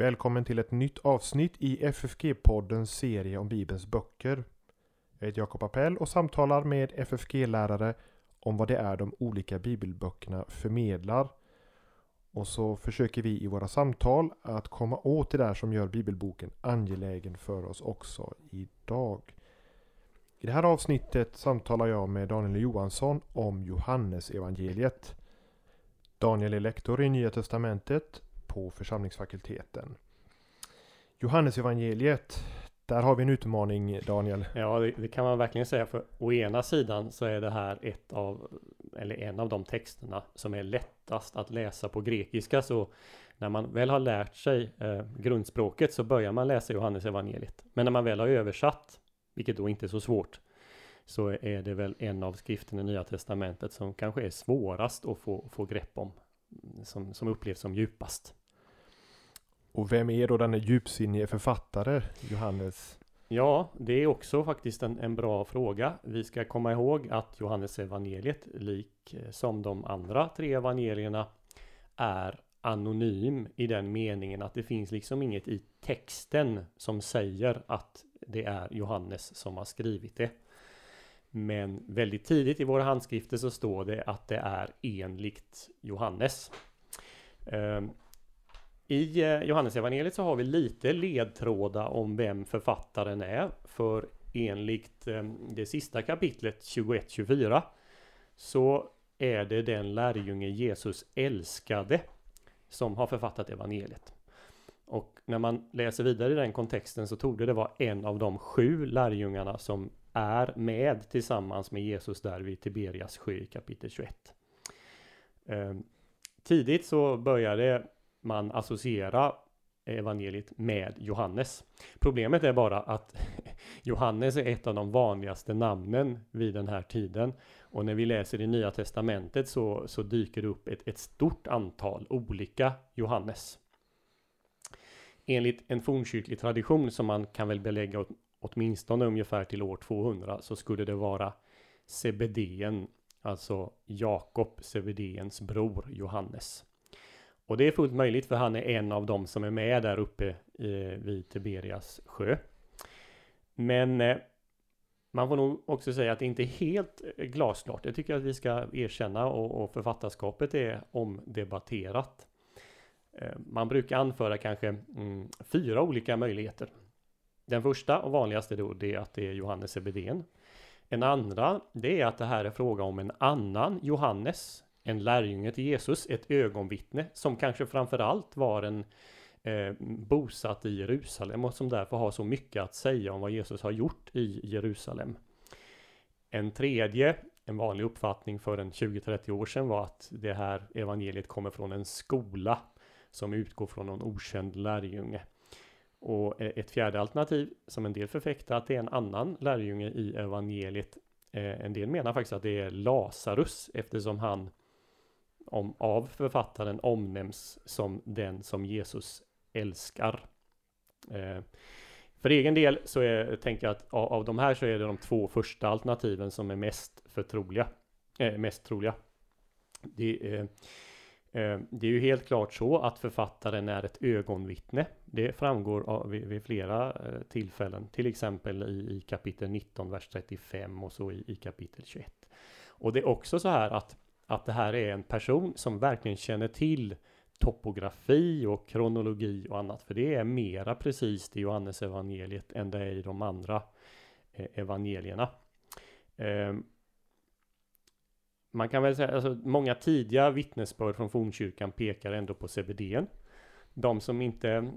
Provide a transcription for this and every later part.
Välkommen till ett nytt avsnitt i FFG-poddens serie om Bibelns böcker. Jag heter Jakob Appell och samtalar med FFG-lärare om vad det är de olika bibelböckerna förmedlar. Och så försöker vi i våra samtal att komma åt det där som gör bibelboken angelägen för oss också idag. I det här avsnittet samtalar jag med Daniel Johansson om Johannes evangeliet. Daniel är lektor i Nya Testamentet på församlingsfakulteten. Johannes evangeliet där har vi en utmaning Daniel. Ja, det, det, kan man verkligen säga. För å ena sidan så är det här ett av, eller en av de texterna som är lättast att läsa på grekiska. Så när man väl har lärt sig eh, grundspråket så börjar man läsa Johannes evangeliet. Men när man väl har översatt, vilket då inte är så svårt, så är det väl en av skrifterna i Nya Testamentet som kanske är svårast att få, få grepp om. Som, som upplevs som djupast. Och vem är då den djupsinnige författare, Johannes? Ja, det är också faktiskt en, en, bra fråga. Vi ska komma ihåg att Johannes evangeliet, lik eh, som de andra tre evangelierna, är anonym i den meningen att det finns liksom inget i texten som säger att det är Johannes som har skrivit det. Men väldigt tidigt i våra handskrifter så står det att det är enligt Johannes. Ehm, i eh, Johannesevangeliet så har vi lite ledtrådar om vem författaren är. För enligt eh, det sista kapitlet 21-24 så är det den lärjunge Jesus älskade som har författat evangeliet. Och när man läser vidare i den kontexten så tog det vara en av de sju lärjungarna som är med tillsammans med Jesus där vid Tiberias sjö i kapitel 21. Ehm, tidigt så började man associera evangeliet med Johannes. Problemet är bara att Johannes är ett av de vanligaste namnen vid den här tiden. Och när vi läser i Nya Testamentet så, så dyker det upp ett, ett stort antal olika Johannes. Enligt en fornkyrklig tradition som man kan väl belägga åt, åtminstone ungefär till år 200 så skulle det vara Sebedeen, alltså Jakob Sebedeens bror Johannes. Och det är fullt möjligt för han är en av dem som är med där uppe eh, vid Tiberias sjö. Men eh, man får nog också säga att det inte är helt eh, glasklart. Jag tycker att vi ska erkänna och, och författarskapet är omdebatterat. Eh, man brukar anföra kanske mm, fyra olika möjligheter. Den första och vanligaste då det är att det är Johannes Ebedén. En andra det är att det här är fråga om en annan Johannes en lärjunge till Jesus, ett ögonvittne som kanske framförallt var en eh, bosatt i Jerusalem och som därför har så mycket att säga om vad Jesus har gjort i Jerusalem. En tredje, en vanlig uppfattning för en 20-30 år sedan var att det här evangeliet kommer från en skola som utgår från någon okänd lärjunge. Och eh, ett fjärde alternativ som en del förfäktar att det är en annan lärjunge i evangeliet. Eh, en del menar faktiskt att det är Lazarus eftersom han om, av författaren omnämns som den som Jesus älskar. Eh, för egen del så är, tänker jag att av, av de här så är det de två första alternativen som är mest förtroliga. Eh, mest troliga. Det, eh, eh, det är ju helt klart så att författaren är ett ögonvittne. Det framgår av, vid, vid flera eh, tillfällen, till exempel i, i kapitel 19, vers 35 och så i, i kapitel 21. Och det är också så här att att det här är en person som verkligen känner till topografi och kronologi och annat. För det är mera precis i Johannes evangeliet än det är i de andra eh, evangelierna. Ehm, man kan väl säga, alltså många tidiga vittnesbörd från fornkyrkan pekar ändå på CBD. De som inte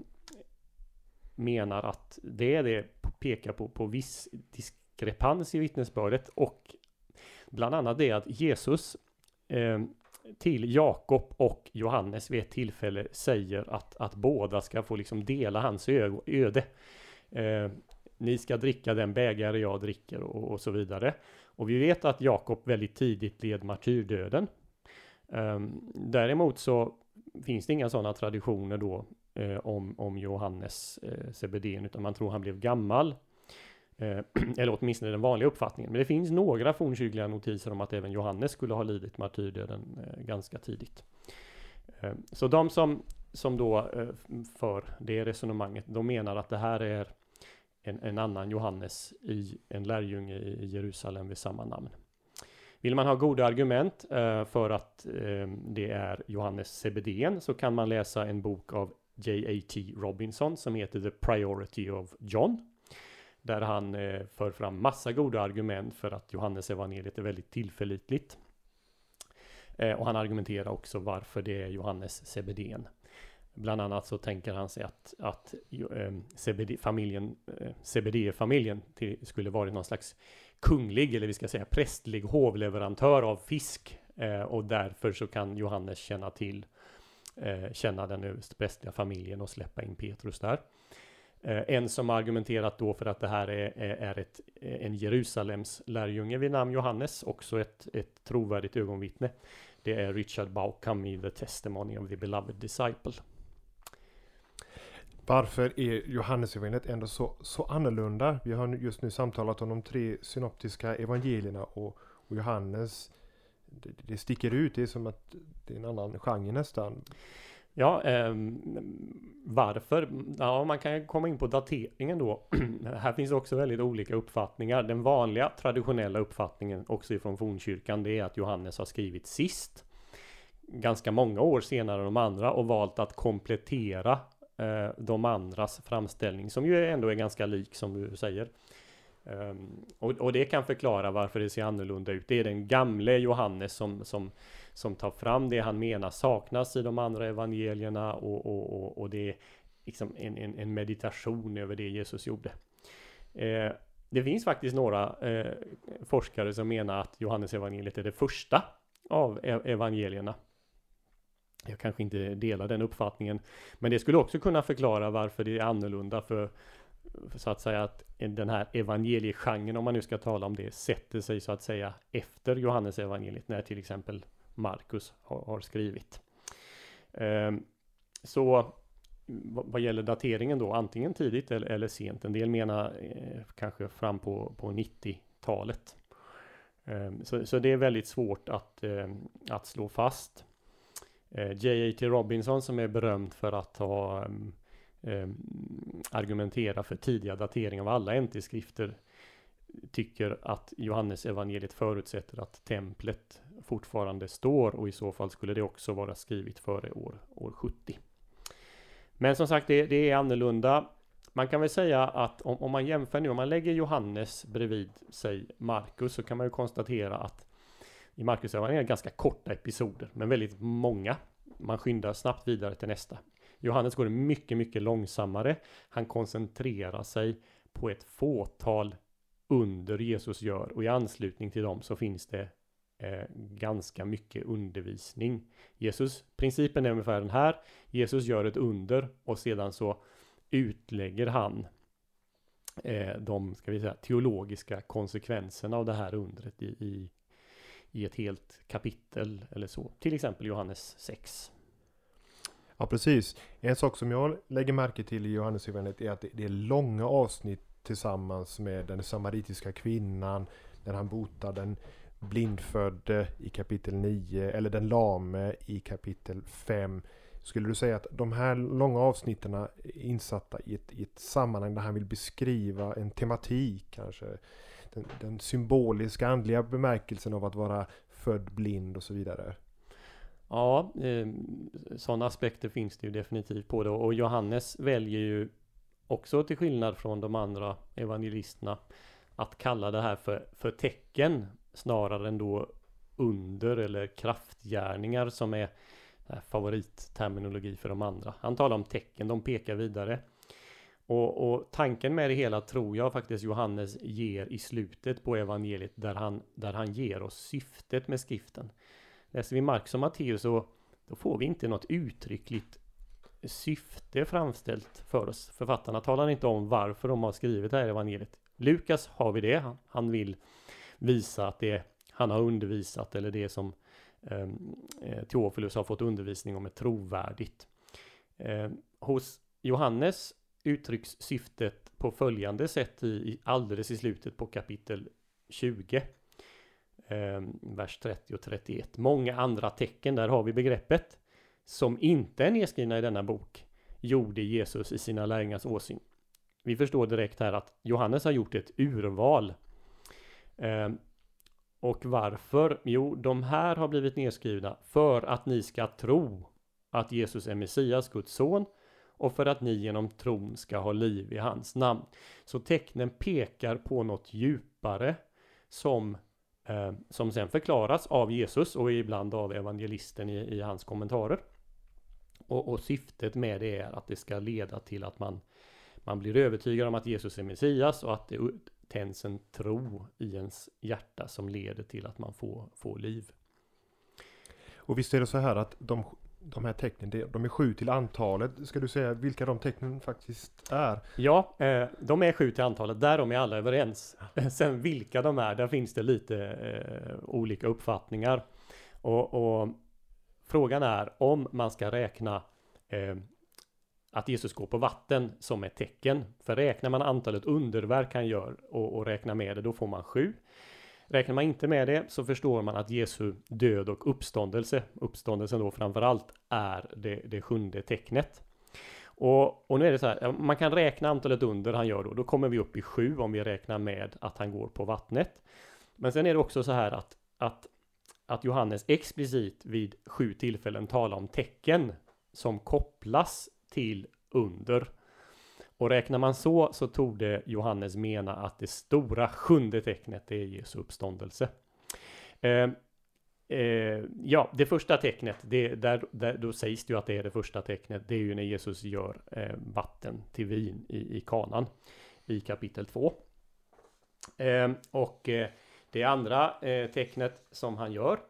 menar att det är det pekar på, på viss diskrepans i vittnesbördet och bland annat det att Jesus Eh, till Jakob och Johannes vid ett tillfälle säger att, att båda ska få liksom dela hans öde. Eh, ni ska dricka den bägare jag dricker och, och, så vidare. Och vi vet att Jakob väldigt tidigt led martyrdöden. Eh, däremot så finns det inga sådana traditioner då eh, om, om Johannes eh, Sebedén utan man tror han blev gammal Eh, eller åtminstone den vanliga uppfattningen. Men det finns några fornkyrkliga notiser om att även Johannes skulle ha lidit martyrdöden eh, ganska tidigt. Eh, så de som, som då eh, för det resonemanget, de menar att det här är en, en annan Johannes i en lärjunge i Jerusalem vid samma namn. Vill man ha goda argument eh, för att eh, det är Johannes Sebedén så kan man läsa en bok av J.A.T. Robinson som heter The Priority of John. Där han eh, för fram massa goda argument för att Johannes evangeliet är väldigt tillförlitligt. Eh, och han argumenterar också varför det är Johannes Sebedén. Bland annat så tänker han sig att, att eh, familjen, eh, CBD-familjen skulle varit någon slags kunglig, eller vi ska säga prästlig hovleverantör av fisk. Eh, och därför så kan Johannes känna till, eh, känna den prästliga familjen och släppa in Petrus där. Eh, en som har argumenterat då för att det här är, är ett, eh, en Jerusalems lärjunge vid namn Johannes, också ett, ett trovärdigt ögonvittne. Det är Richard Bauckham i The Testimony of the Beloved Disciple. Varför är Johannesevangeliet ändå så, så annorlunda? Vi har just nu samtalat om de tre synoptiska evangelierna och, och Johannes det, det, sticker ut, det är som att det är en annan genre nästan. Ja, eh, varför? Ja, man kan komma in på dateringen då. Här finns också väldigt olika uppfattningar. Den vanliga traditionella uppfattningen också ifrån fornkyrkan det är att Johannes har skrivit sist. Ganska många år senare än de andra och valt att komplettera eh, de andras framställning som ju ändå är ganska lik som du säger. Um, och, och, det kan förklara varför det ser annorlunda ut. Det är den gamle Johannes som, som, som tar fram det han menar saknas i de andra evangelierna och, och, och, och det är liksom en, en, en, meditation över det Jesus gjorde. Eh, det finns faktiskt några eh, forskare som menar att Johannes evangeliet är det första av e, evangelierna. Jag kanske inte delar den uppfattningen. Men det skulle också kunna förklara varför det är annorlunda för, för så att säga att den här evangeliegenren, om man nu ska tala om det, sätter sig så att säga efter Johannes evangeliet när till exempel Marcus har, skrivit. Ehm, så vad gäller dateringen då, antingen tidigt eller, eller sent. En del menar eh, kanske fram på, på 90-talet. Ehm, så, så det är väldigt svårt att, eh, att slå fast. Eh, J.A.T. Robinson som är berömd för att ha ehm, argumentera för tidiga dateringar av alla NT-skrifter tycker att Johannes evangeliet förutsätter att templet fortfarande står och i så fall skulle det också vara skrivet före år, år 70. Men som sagt, det, det är annorlunda. Man kan väl säga att om, om, man jämför nu, om man lägger Johannes bredvid sig Markus så kan man ju konstatera att i Markusövningar är det ganska korta episoder, men väldigt många. Man skyndar snabbt vidare till nästa. Johannes går mycket, mycket långsammare. Han koncentrerar sig på ett fåtal under Jesus gör och i anslutning till dem så finns det eh, ganska mycket undervisning. Jesus, principen är ungefär den här. Jesus gör ett under och sedan så utlägger han eh, de, ska vi säga, teologiska konsekvenserna av det här undret i, i i ett helt kapitel eller så. Till exempel Johannes 6. Ja, precis. En sak som jag lägger märke till i Johannes är att det är långa avsnitt tillsammans med den samaritiska kvinnan när han botar den blindfödde i kapitel 9 eller den lame i kapitel 5. Skulle du säga att de här långa avsnitten är insatta i ett, i ett sammanhang där han vill beskriva en tematik kanske? den, den symboliska andliga bemärkelsen av att vara född blind och så vidare. Ja, eh, sådana aspekter finns det ju definitivt på det och Johannes väljer ju också till skillnad från de andra evangelisterna att kalla det här för, för tecken snarare än då under eller kraftgärningar som är favoritterminologi för de andra. Han talar om tecken, de pekar vidare. Och, och, tanken med det hela tror jag faktiskt Johannes ger i slutet på evangeliet där han, där han ger oss syftet med skriften. Läser vi Markus och Matteus så då får vi inte något uttryckligt syfte framställt för oss. Författarna talar inte om varför de har skrivit det här evangeliet. Lukas har vi det. Han, han vill visa att det han har undervisat eller det som ehm, eh, Teofilus har fått undervisning om är trovärdigt. Eh, hos Johannes uttrycks syftet på följande sätt i, i alldeles i slutet på kapitel 20. Eh, vers 30 och 31. Många andra tecken, där har vi begreppet, som inte är nedskrivna i denna bok, gjorde Jesus i sina lärjungars åsyn. Vi förstår direkt här att Johannes har gjort ett urval. Eh, och varför? Jo, de här har blivit nedskrivna för att ni ska tro att Jesus är Messias, Guds son, och för att ni genom tron ska ha liv i hans namn. Så tecknen pekar på något djupare som, eh, som sen förklaras av Jesus och ibland av evangelisten i, i hans kommentarer. Och, och, syftet med det är att det ska leda till att man, man blir övertygad om att Jesus är Messias och att det tänds en tro i ens hjärta som leder till att man får, får liv. Och visst är det så här att de de här tecknen, de är sju till antalet. Ska du säga vilka de tecknen faktiskt är? Ja, eh, de är sju till antalet. Därom är alla överens. Sen vilka de är, där finns det lite eh, olika uppfattningar. Och, och, frågan är om man ska räkna eh, att Jesus går på vatten som ett tecken. För räknar man antalet underverk han gör och, och räknar med det, då får man sju. Räknar man inte med det så förstår man att Jesu död och uppståndelse, uppståndelsen då framförallt, är det, det sjunde tecknet. Och, och, nu är det så här, man kan räkna antalet under han gör då, då kommer vi upp i sju om vi räknar med att han går på vattnet. Men sen är det också så här att, att, att Johannes explicit vid sju tillfällen talar om tecken som kopplas till under. Och räknar man så så tog det Johannes mena att det stora sjunde tecknet är Jesu uppståndelse. Eh, eh, ja, det första tecknet, det, där, där, då sägs det ju att det är det första tecknet. Det är ju när Jesus gör eh, vatten till vin i, i kanan i kapitel 2. Eh, och eh, det andra eh, tecknet som han gör,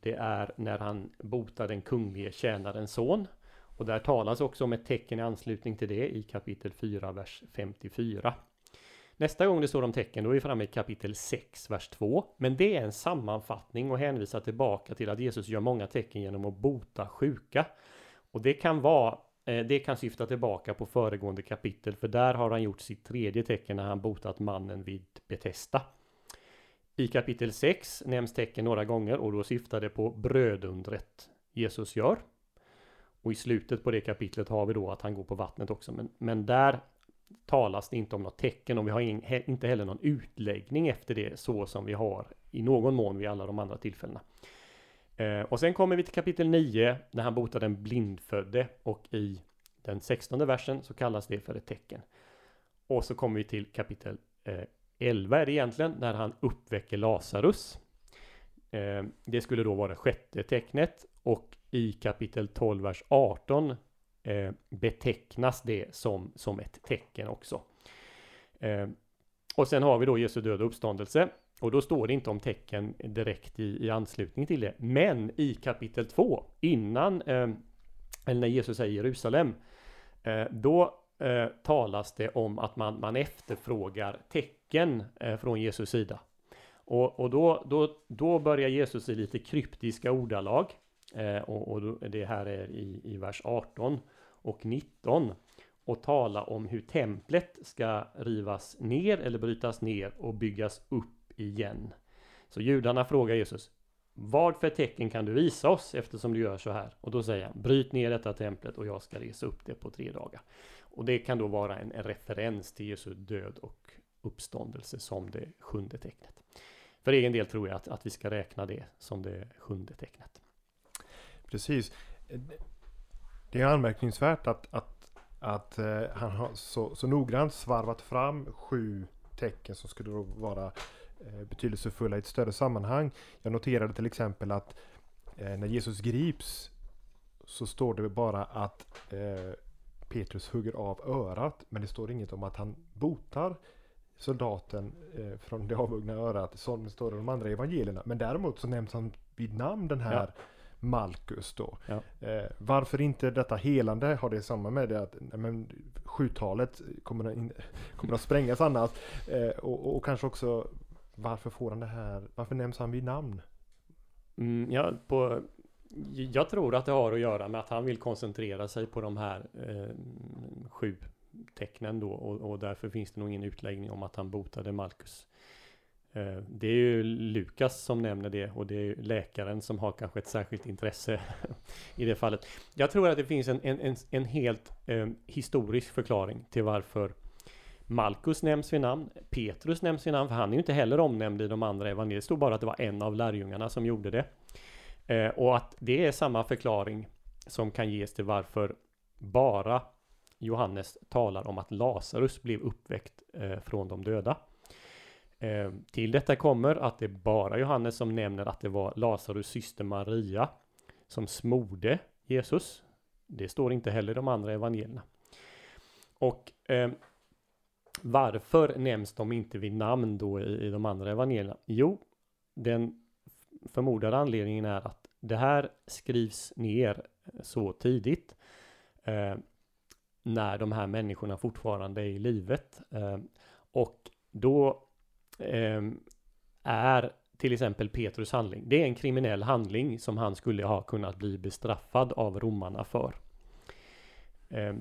det är när han botar den kunglige tjänarens son. Och där talas också om ett tecken i anslutning till det i kapitel 4, vers 54. Nästa gång det står om tecken, då är vi framme i kapitel 6, vers 2. Men det är en sammanfattning och hänvisar tillbaka till att Jesus gör många tecken genom att bota sjuka. Och det kan vara eh, det kan syfta tillbaka på föregående kapitel, för där har han gjort sitt tredje tecken när han botat mannen vid Betesta. I kapitel 6 nämns tecken några gånger och då syftar det på brödundret Jesus gör. Och i slutet på det kapitlet har vi då att han går på vattnet också. Men, men där talas det inte om något tecken och vi har in, he, inte heller någon utläggning efter det så som vi har i någon mån vid alla de andra tillfällena. Eh, och sen kommer vi till kapitel 9 när han botar den blindfödde och i den 16 versen så kallas det för ett tecken. Och så kommer vi till kapitel eh, 11 är det egentligen när han uppväcker Lazarus. Eh, det skulle då vara det sjätte tecknet och i kapitel 12, vers 18 eh, betecknas det som, som ett tecken också. Eh, och sen har vi då Jesu död och uppståndelse. Och då står det inte om tecken direkt i, i anslutning till det. Men i kapitel 2, innan, eh, eller när Jesus är i Jerusalem, eh, då eh, talas det om att man, man efterfrågar tecken eh, från Jesus sida. Och, och då, då, då börjar Jesus i lite kryptiska ordalag Eh, och, och det här är i, i vers 18 och 19 och tala om hur templet ska rivas ner eller brytas ner och byggas upp igen. Så judarna frågar Jesus Vad för tecken kan du visa oss eftersom du gör så här? Och då säger han Bryt ner detta templet och jag ska resa upp det på tre dagar. Och det kan då vara en, en referens till Jesu död och uppståndelse som det sjunde tecknet. För egen del tror jag att, att vi ska räkna det som det sjunde tecknet. Precis. Det är anmärkningsvärt att, att, att eh, han har så, så noggrant svarvat fram sju tecken som skulle då vara eh, betydelsefulla i ett större sammanhang. Jag noterade till exempel att eh, när Jesus grips så står det bara att eh, Petrus hugger av örat. Men det står inget om att han botar soldaten eh, från det avhuggna örat som står i de andra evangelierna. Men däremot så nämns han vid namn den här ja. Malkus då. Ja. Eh, varför inte detta helande har det samma med det att men, sjutalet kommer, in, kommer att sprängas annars. Eh, och, och, kanske också varför får han det här? Varför nämns han vid namn? Mm, ja, på, jag tror att det har att göra med att han vill koncentrera sig på de här eh, sju tecknen då och, och, därför finns det nog ingen utläggning om att han botade Malkus. Eh, det är ju Lukas som nämner det och det är läkaren som har kanske ett särskilt intresse i det fallet. Jag tror att det finns en, en, en helt eh, historisk förklaring till varför Malkus nämns vid namn, Petrus nämns vid namn, för han är ju inte heller omnämnd i de andra evangelierna. Det stod bara att det var en av lärjungarna som gjorde det. Eh, och att det är samma förklaring som kan ges till varför bara Johannes talar om att Lazarus blev uppväckt eh, från de döda. Eh, till detta kommer att det är bara Johannes som nämner att det var Lazarus syster Maria som smorde Jesus. Det står inte heller i de andra evangelierna. Och eh, varför nämns de inte vid namn då i, i de andra evangelierna? Jo, den förmodade anledningen är att det här skrivs ner så tidigt eh, när de här människorna fortfarande är i livet. Eh, och då Ehm, är till exempel Petrus handling. Det är en kriminell handling som han skulle ha kunnat bli bestraffad av romarna för. Eh,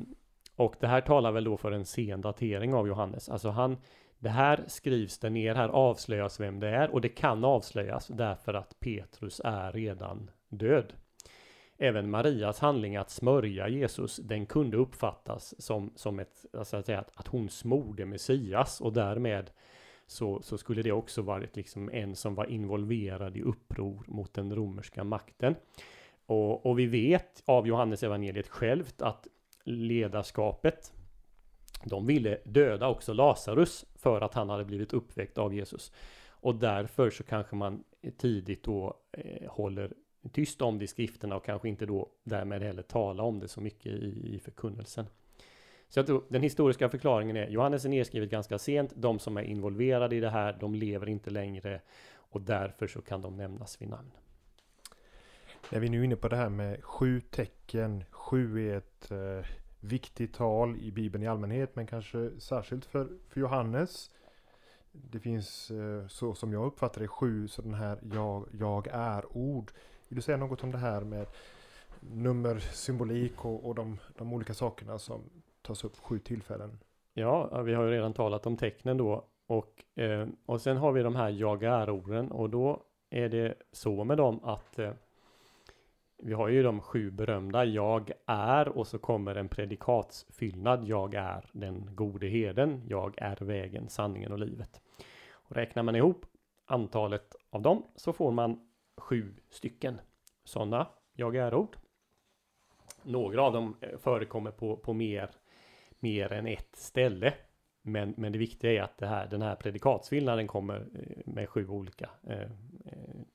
och det här talar väl då för en sen datering av Johannes. Alltså han, det här skrivs det ner, här avslöjas vem det är och det kan avslöjas därför att Petrus är redan död. Även Marias handling att smörja Jesus, den kunde uppfattas som, som ett, alltså att, säga, att, att hon smorde Messias och därmed så, så skulle det också varit liksom en som var involverad i uppror mot den romerska makten. Och, och vi vet av Johannes evangeliet självt att ledarskapet de ville döda också Lazarus för att han hade blivit uppväckt av Jesus. Och därför så kanske man tidigt då eh, håller tyst om det i skrifterna och kanske inte då därmed heller tala om det så mycket i, i förkunnelsen. Så jag tror den historiska förklaringen är Johannes är nedskrivet ganska sent. De som är involverade i det här, de lever inte längre och därför så kan de nämnas vid namn. När vi nu är inne på det här med sju tecken. Sju är ett eh, viktigt tal i Bibeln i allmänhet men kanske särskilt för, för Johannes. Det finns eh, så som jag uppfattar det sju sådana här jag, jag är-ord. Vill du säga något om det här med nummersymbolik och, och de, de olika sakerna som tas upp sju tillfällen? Ja, vi har ju redan talat om tecknen då och, eh, och sen har vi de här jag är-orden och då är det så med dem att eh, vi har ju de sju berömda jag är och så kommer en predikatsfyllnad. Jag är den gode heden. Jag är vägen, sanningen och livet. Och räknar man ihop antalet av dem så får man sju stycken sådana jag är-ord. Några av dem eh, förekommer på, på mer, mer än ett ställe. Men, men det viktiga är att det här, den här predikatsfyllnaden kommer eh, med sju olika eh, eh,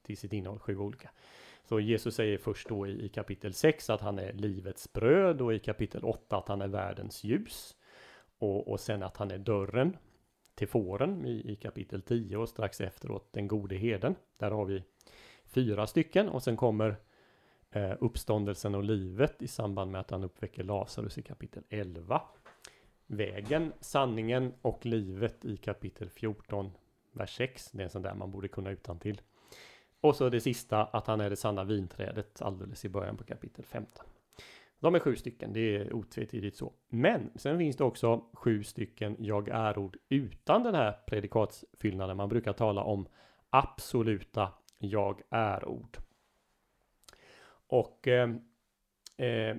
till sitt innehåll, sju olika. Så Jesus säger först då i, i kapitel 6 att han är livets bröd och i kapitel 8 att han är världens ljus. Och, och sen att han är dörren till fåren i, i kapitel 10 och strax efteråt den gode heden. Där har vi fyra stycken och sen kommer eh, uppståndelsen och livet i samband med att han uppväcker Lazarus i kapitel 11. Vägen, sanningen och livet i kapitel 14, vers 6. Det är en sån där man borde kunna utan till. Och så det sista, att han är det sanna vinträdet alldeles i början på kapitel 15. De är sju stycken, det är otvetydigt så. Men sen finns det också sju stycken jag är-ord utan den här predikatsfyllnaden. Man brukar tala om absoluta jag är-ord. Och eh, eh,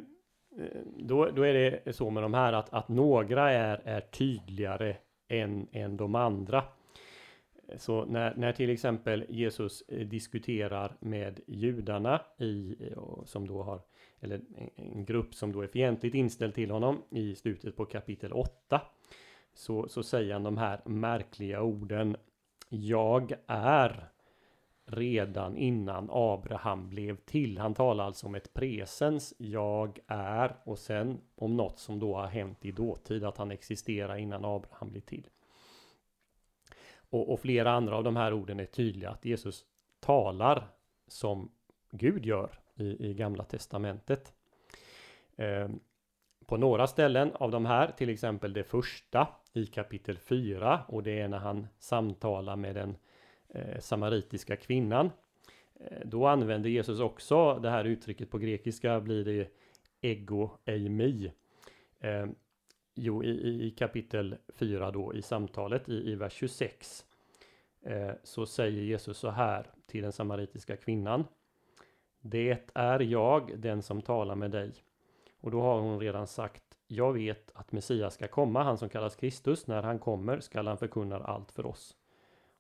då, då är det så med de här att, att några är, är tydligare än, än de andra. Så när, när till exempel Jesus eh, diskuterar med judarna i, eh, som då har, eller en grupp som då är fientligt inställd till honom i slutet på kapitel 8. Så, så säger han de här märkliga orden. Jag är redan innan Abraham blev till. Han talar alltså om ett presens, jag är och sen om något som då har hänt i dåtid, att han existerar innan Abraham blev till. Och, och, flera andra av de här orden är tydliga att Jesus talar som Gud gör i, i Gamla Testamentet. Eh, på några ställen av de här, till exempel det första i kapitel 4 och det är när han samtalar med den Eh, samaritiska kvinnan. Eh, då använder Jesus också det här uttrycket på grekiska blir det ego eimi. Eh, Jo, i, i kapitel 4 då i samtalet i, i vers 26 eh, så säger Jesus så här till den samaritiska kvinnan. Det är jag, den som talar med dig. Och då har hon redan sagt Jag vet att Messias ska komma, han som kallas Kristus. När han kommer skall han förkunna allt för oss.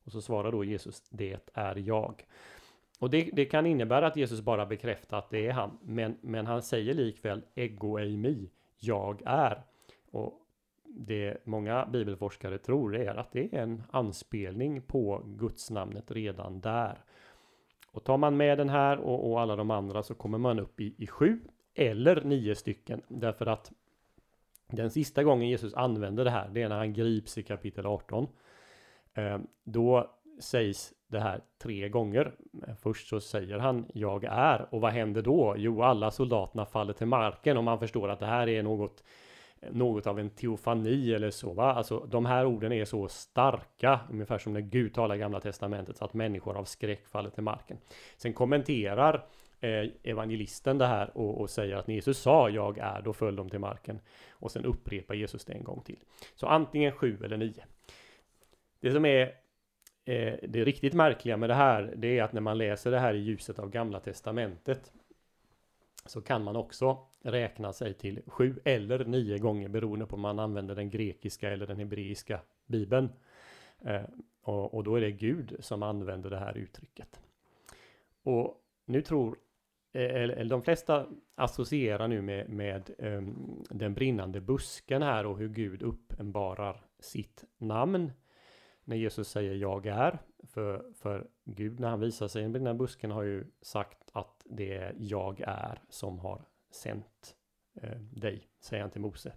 Och så svarar då Jesus Det är jag. Och det, det, kan innebära att Jesus bara bekräftar att det är han. Men, men han säger likväl Ego eimi, jag är. Och det många bibelforskare tror är att det är en anspelning på gudsnamnet redan där. Och tar man med den här och, och alla de andra så kommer man upp i, i sju eller nio stycken. Därför att den sista gången Jesus använder det här, det är när han grips i kapitel 18. Eh, då sägs det här tre gånger. Eh, först så säger han jag är och vad händer då? Jo, alla soldaterna faller till marken och man förstår att det här är något något av en teofani eller så. Va? Alltså de här orden är så starka, ungefär som när Gud talar i Gamla Testamentet, så att människor av skräck faller till marken. Sen kommenterar eh, evangelisten det här och, och, säger att när Jesus sa jag är, då föll de till marken. Och sen upprepar Jesus det en gång till. Så antingen sju eller nio. Det som är eh, det riktigt märkliga med det här, det är att när man läser det här i ljuset av Gamla Testamentet så kan man också räkna sig till sju eller nio gånger beroende på om man använder den grekiska eller den hebreiska bibeln. Eh, och, och, då är det Gud som använder det här uttrycket. Och nu tror eh, eller de flesta associerar nu med, med um, den brinnande busken här och hur Gud uppenbarar sitt namn. När Jesus säger jag är. För, för Gud när han visar sig i den här busken har ju sagt att det är jag är som har sänt eh, dig, säger han till Mose.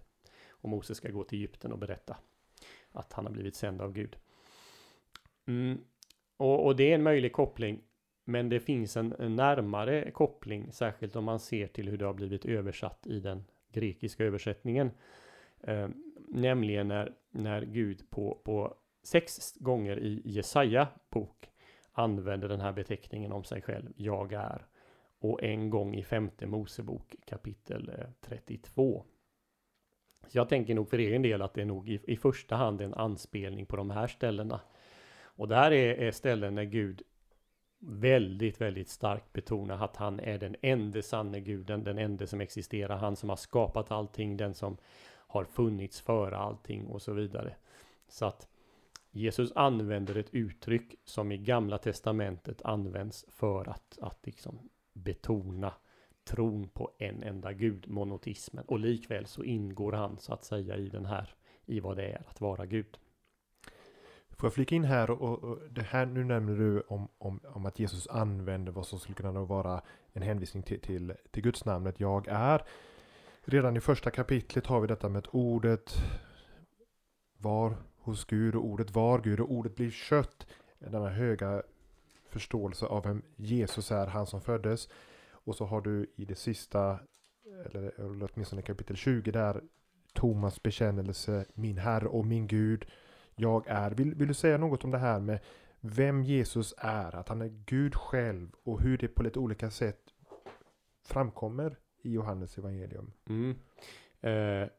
Och Mose ska gå till Egypten och berätta att han har blivit sänd av Gud. Mm. Och, och, det är en möjlig koppling, men det finns en, en, närmare koppling, särskilt om man ser till hur det har blivit översatt i den grekiska översättningen. Eh, nämligen när, när Gud på, på sex gånger i Jesaja bok använder den här beteckningen om sig själv, jag är och en gång i femte Mosebok kapitel eh, 32. Så jag tänker nog för egen del att det är nog i, i första hand en anspelning på de här ställena. Och det här är, är ställen när Gud väldigt, väldigt starkt betonar att han är den enda sanne guden, den enda som existerar, han som har skapat allting, den som har funnits före allting och så vidare. Så att Jesus använder ett uttryck som i gamla testamentet används för att, att liksom betona tron på en enda gud, monotismen. Och likväl så ingår han så att säga i den här, i vad det är att vara Gud. Får jag flika in här och, och det här nu nämner du om, om, om att Jesus använder vad som skulle kunna vara en hänvisning till, till, till Guds namnet jag är. Redan i första kapitlet har vi detta med att ordet var hos Gud och ordet var Gud och ordet blir kött. Denna höga förståelse av vem Jesus är, han som föddes. Och så har du i det sista, eller, eller åtminstone kapitel 20 där, Thomas bekännelse, min Herre och min Gud, jag är. Vill, vill du säga något om det här med vem Jesus är, att han är Gud själv och hur det på lite olika sätt framkommer i Johannes evangelium? Mm. Eh,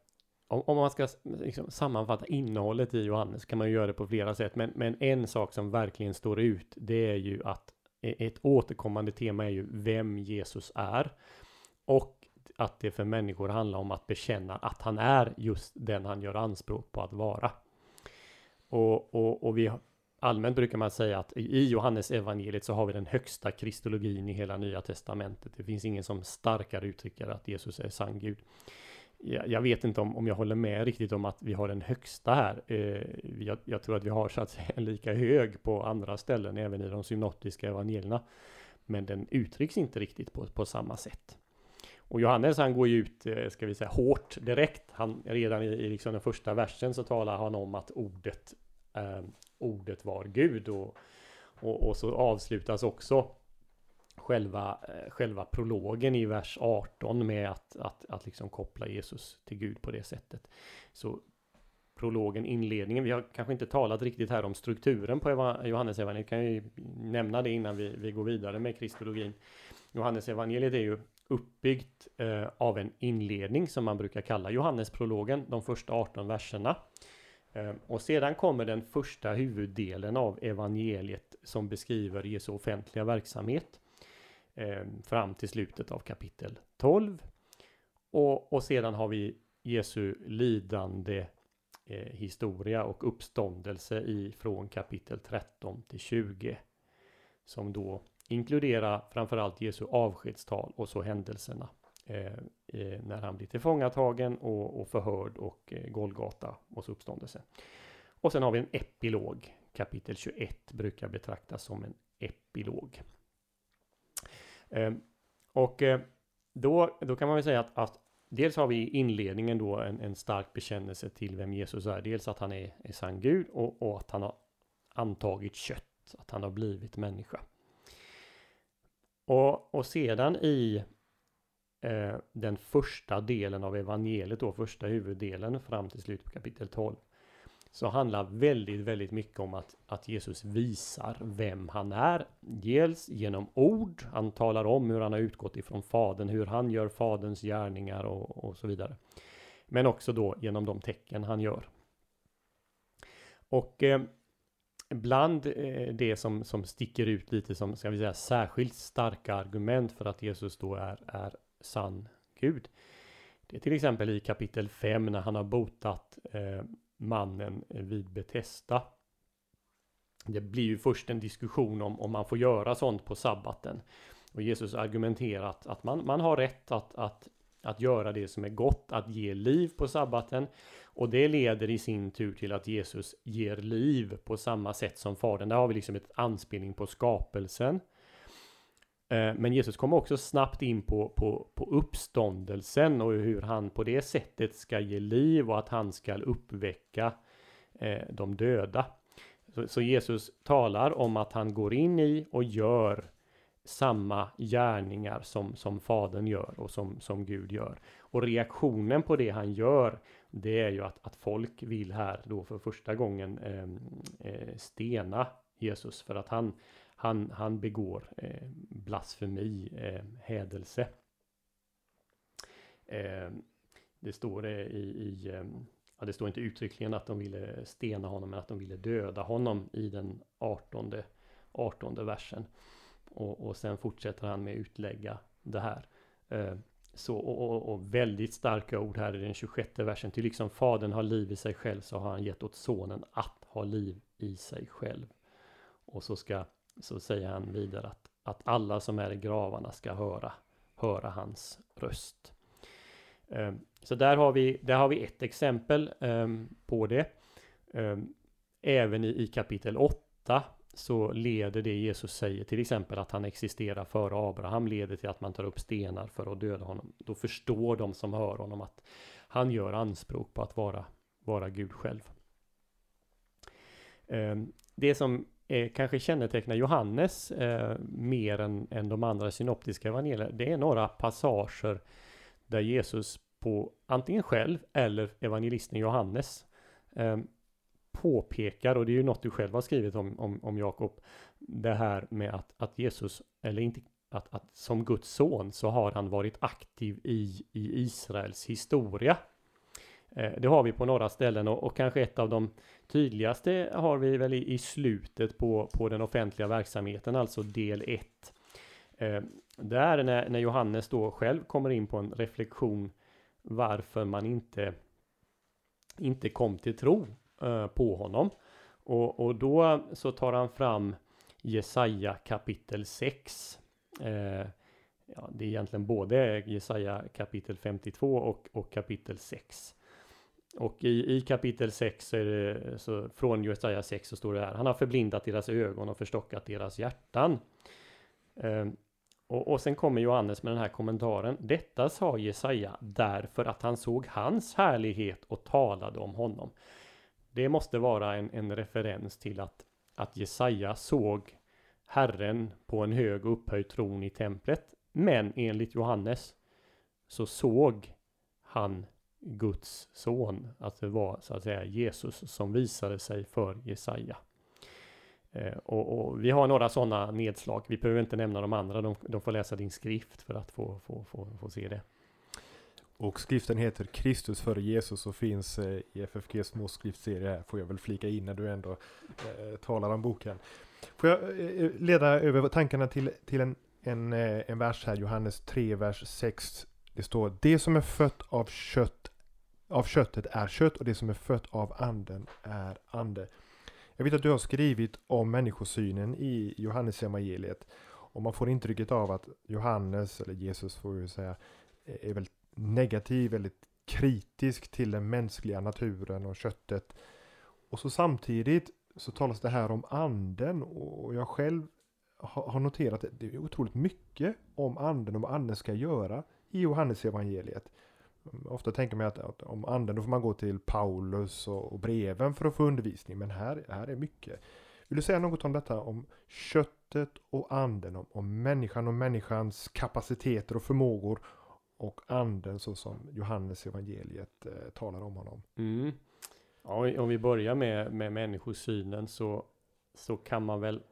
om, om man ska liksom sammanfatta innehållet i Johannes kan man ju göra det på flera sätt. Men, men en sak som verkligen står ut, det är ju att e, ett återkommande tema är ju vem Jesus är. Och att det för människor handlar om att bekänna att han är just den han gör anspråk på att vara. Och, och, och vi allmänt brukar man säga att i Johannes evangeliet så har vi den högsta kristologin i hela nya testamentet. Det finns ingen som starkare uttrycker att Jesus är sann Gud jag, jag, vet inte om, om jag håller med riktigt om att vi har den högsta här. Eh, jag, jag, tror att vi har så att säga en lika hög på andra ställen, även i de synoptiska evangelierna. Men den uttrycks inte riktigt på, på samma sätt. Och Johannes han går ju ut, eh, ska vi säga, hårt direkt. Han, redan i, i liksom den första versen så talar han om att ordet, eh, ordet var Gud. Och, och, och så avslutas också själva, eh, själva prologen i vers 18 med att, att, att liksom koppla Jesus till Gud på det sättet. Så prologen, inledningen, vi har kanske inte talat riktigt här om strukturen på Johannes evangeliet. kan ju nämna det innan vi, vi går vidare med kristologin. Johannes evangeliet är ju uppbyggt eh, av en inledning som man brukar kalla Johannesprologen, de första 18 verserna. Eh, och sedan kommer den första huvuddelen av evangeliet som beskriver Jesu offentliga verksamhet Ehm, fram till slutet av kapitel 12. Och, och sedan har vi Jesu lidande eh, historia och uppståndelse i från kapitel 13 till 20. Som då inkluderar framförallt Jesu avskedstal och så händelserna eh, eh, när han blir tillfångatagen och, och förhörd och eh, Golgata och så uppståndelse. Och sen har vi en epilog. Kapitel 21 brukar betraktas som en epilog. Ehm, och eh, då, då kan man väl säga att, att dels har vi i inledningen då en, en stark bekännelse till vem Jesus är. Dels att han är, är sann Gud och, och att han har antagit kött. Att han har blivit människa. Och, och sedan i eh, den första delen av evangeliet då, första huvuddelen fram till slutet på kapitel 12. Så handlar väldigt, väldigt mycket om att, att Jesus visar vem han är. Dels genom ord, han talar om hur han har utgått ifrån Fadern, hur han gör Faderns gärningar och, och så vidare. Men också då genom de tecken han gör. Och eh, bland eh, det som, som sticker ut lite som, ska vi säga, särskilt starka argument för att Jesus då är, är sann Gud. Det är till exempel i kapitel 5 när han har botat eh, mannen vid Betesta. Det blir ju först en diskussion om om man får göra sånt på sabbaten. Och Jesus argumenterat att man, man har rätt att, att, att göra det som är gott, att ge liv på sabbaten. Och det leder i sin tur till att Jesus ger liv på samma sätt som Fadern. Där har vi liksom ett anspelning på skapelsen. Eh, men Jesus kommer också snabbt in på, på, på uppståndelsen och hur han på det sättet ska ge liv och att han ska uppväcka eh, de döda. Så, så, Jesus talar om att han går in i och gör samma gärningar som, som Fadern gör och som, som Gud gör. Och reaktionen på det han gör, det är ju att, att folk vill här då för första gången eh, eh stena Jesus för att han han, han begår eh, blasfemi, eh, hädelse. Eh, det står det i, i eh, ja, det står inte uttryckligen att de ville stena honom, men att de ville döda honom i den 18, 18 versen. Och, och sen fortsätter han med att utlägga det här. Eh, så, och, och, och, väldigt starka ord här i den 26 versen. Till liksom fadern har liv i sig själv så har han gett åt sonen att ha liv i sig själv. Och så ska så säger han vidare att, att alla som är i gravarna ska höra, höra hans röst. Ehm, så där har, vi, där har vi ett exempel ehm, på det. Ehm, även i, i kapitel 8 så leder det Jesus säger till exempel att han existerar före Abraham leder till att man tar upp stenar för att döda honom. Då förstår de som hör honom att han gör anspråk på att vara, vara Gud själv. Det som eh, kanske kännetecknar Johannes eh, mer än, än de andra synoptiska evangelierna. Det är några passager där Jesus på antingen själv eller evangelisten Johannes eh, påpekar, och det är ju något du själv har skrivit om, om, om Jakob, det här med att, att Jesus, eller inte att, att som Guds son så har han varit aktiv i, i Israels historia. Eh, det har vi på några ställen och, och, kanske ett av de tydligaste har vi väl i, i slutet på, på den offentliga verksamheten, alltså del 1. Eh, där när, när Johannes då själv kommer in på en reflektion varför man inte, inte kom till tro eh, på honom. Och, och då så tar han fram Jesaja kapitel 6. Eh, ja, det är egentligen både Jesaja kapitel 52 och, och kapitel 6. Och i, i kapitel 6 så är det, så från Jesaja 6 så står det här. Han har förblindat deras ögon och förstockat deras hjärtan. Ehm, och, och sen kommer Johannes med den här kommentaren. Detta sa Jesaja därför att han såg hans härlighet och talade om honom. Det måste vara en, en referens till att, att Jesaja såg Herren på en hög upphöjd tron i templet. Men enligt Johannes så såg han Guds son. Att det var så att säga Jesus som visade sig för Jesaja. Eh, och, och, vi har några sådana nedslag. Vi behöver inte nämna de andra. De, de får läsa din skrift för att få, få, få, få se det. Och skriften heter Kristus före Jesus och finns eh, i FFGs småskriftserie här. Får jag väl flika in när du ändå eh, talar om boken. Får jag eh, eh leda över tankarna till, till en, en, eh, en vers här, Johannes 3, vers 6. Det står Det som är fött av kött av köttet är kött och det som är fött av anden är ande. Jag vet att du har skrivit om människosynen i Johannes evangeliet och man får intrycket av att Johannes, eller Jesus får vi säga, är väldigt negativ, väldigt kritisk till den mänskliga naturen och köttet. Och så samtidigt så talas det här om anden och jag själv har noterat att det är otroligt mycket om anden och vad anden ska göra i Johannes evangeliet. Ofta tänker man att, att, om anden då får man gå till Paulus och, och, breven för att få undervisning. Men här, här är mycket. Vill du säga något om detta? Om köttet och anden. Om, om människan och människans kapaciteter och förmågor. Och anden så som Johannes evangeliet eh, talar om honom. Mm. Ja, om vi börjar med, med människosynen så, så kan man väl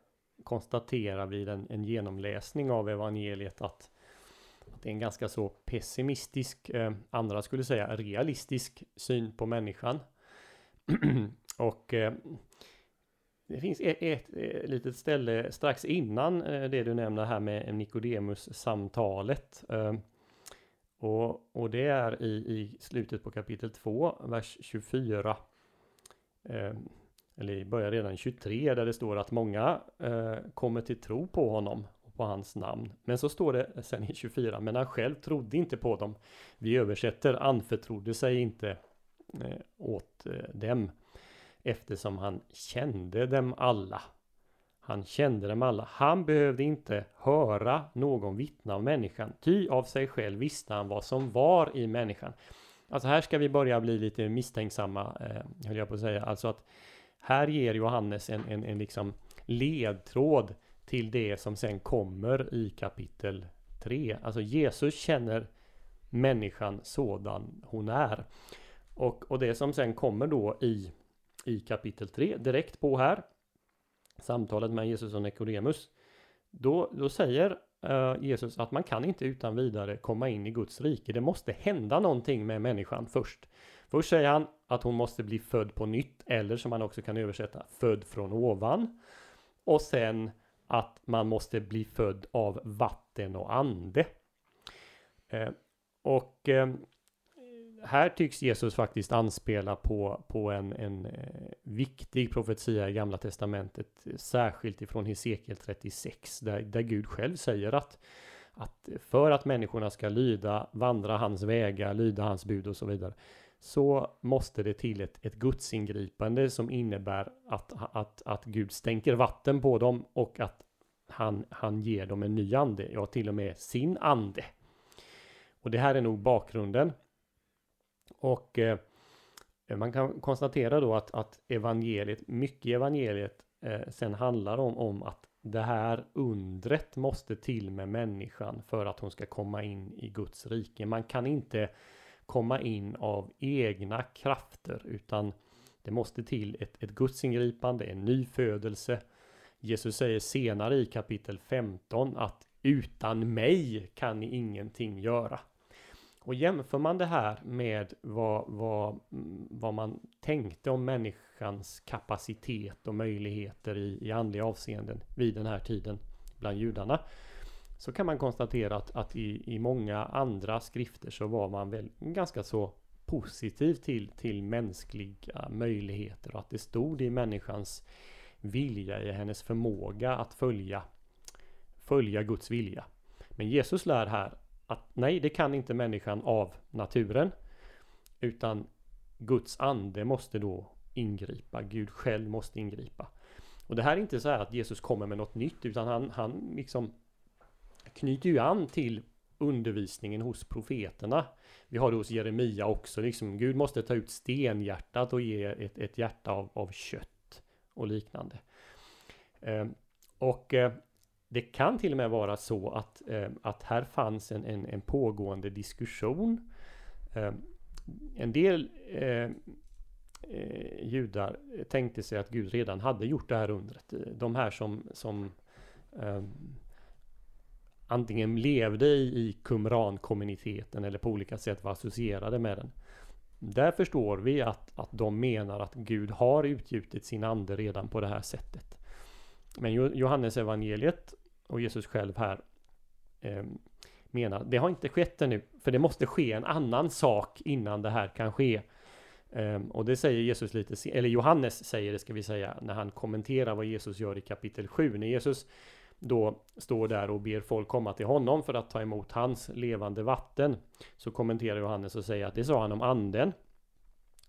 konstatera vid en, en genomläsning av evangeliet att det är en ganska så pessimistisk, eh, andra skulle säga realistisk syn på människan. och eh, det finns ett, ett, ett, litet ställe strax innan eh, det du nämner här med Nikodemus samtalet. Eh, och, och det är i, i slutet på kapitel 2, vers 24. Eh, eller börjar redan 23 där det står att många eh, kommer till tro på honom på hans namn. Men så står det sen i 24, men han själv trodde inte på dem. Vi översätter anförtrodde sig inte eh, åt eh, dem eftersom han kände dem alla. Han kände dem alla. Han behövde inte höra någon vittna om människan, ty av sig själv visste han vad som var i människan. Alltså här ska vi börja bli lite misstänksamma, eh, höll jag på att säga. Alltså att här ger Johannes en, en, en liksom ledtråd till det som sen kommer i kapitel 3. Alltså Jesus känner människan sådan hon är. Och, och det som sen kommer då i, i kapitel 3, direkt på här, samtalet med Jesus och Nikodemus. Då, då säger uh, Jesus att man kan inte utan vidare komma in i Guds rike. Det måste hända någonting med människan först. Först säger han att hon måste bli född på nytt, eller som man också kan översätta, född från ovan. Och sen att man måste bli född av vatten och ande. Eh, och eh, här tycks Jesus faktiskt anspela på, på en, en eh, viktig profetia i Gamla Testamentet, särskilt ifrån Hesekiel 36, där, där Gud själv säger att, att för att människorna ska lyda, vandra hans vägar, lyda hans bud och så vidare, så måste det till ett, ett gudsingripande som innebär att, att, att Gud stänker vatten på dem och att han, han ger dem en ny ande, ja till och med sin ande. Och det här är nog bakgrunden. Och eh, man kan konstatera då att, att evangeliet, mycket i evangeliet eh, sen handlar om, om att det här undret måste till med människan för att hon ska komma in i Guds rike. Man kan inte komma in av egna krafter utan det måste till ett, ett gudsingripande, en ny födelse. Jesus säger senare i kapitel 15 att utan mig kan ni ingenting göra. Och jämför man det här med vad, vad, vad man tänkte om människans kapacitet och möjligheter i, i andliga avseenden vid den här tiden bland judarna så kan man konstatera att, att i, i många andra skrifter så var man väl ganska så positiv till, till mänskliga möjligheter och att det stod i människans vilja, i hennes förmåga att följa, följa Guds vilja. Men Jesus lär här att nej, det kan inte människan av naturen. Utan Guds ande måste då ingripa. Gud själv måste ingripa. Och det här är inte så här att Jesus kommer med något nytt utan han, han liksom knyter ju an till undervisningen hos profeterna. Vi har det hos Jeremia också, liksom Gud måste ta ut stenhjärtat och ge ett, ett hjärta av, av kött och liknande. Eh, och eh, det kan till och med vara så att, eh, att här fanns en, en, en pågående diskussion. Ehm, en del ehm, eh, judar tänkte sig att Gud redan hade gjort det här undret. De här som, som eh, antingen levde i, i Qumran-kommuniteten eller på olika sätt var associerade med den. Där förstår vi att, att de menar att Gud har utgjutit sin ande redan på det här sättet. Men Johannes evangeliet och Jesus själv här eh, menar det har inte skett ännu. För det måste ske en annan sak innan det här kan ske. Eh, och det säger Jesus lite, eller Johannes säger det ska vi säga, när han kommenterar vad Jesus gör i kapitel 7. När Jesus då står där och ber folk komma till honom för att ta emot hans levande vatten. Så kommenterar Johannes och säger att det sa han om anden.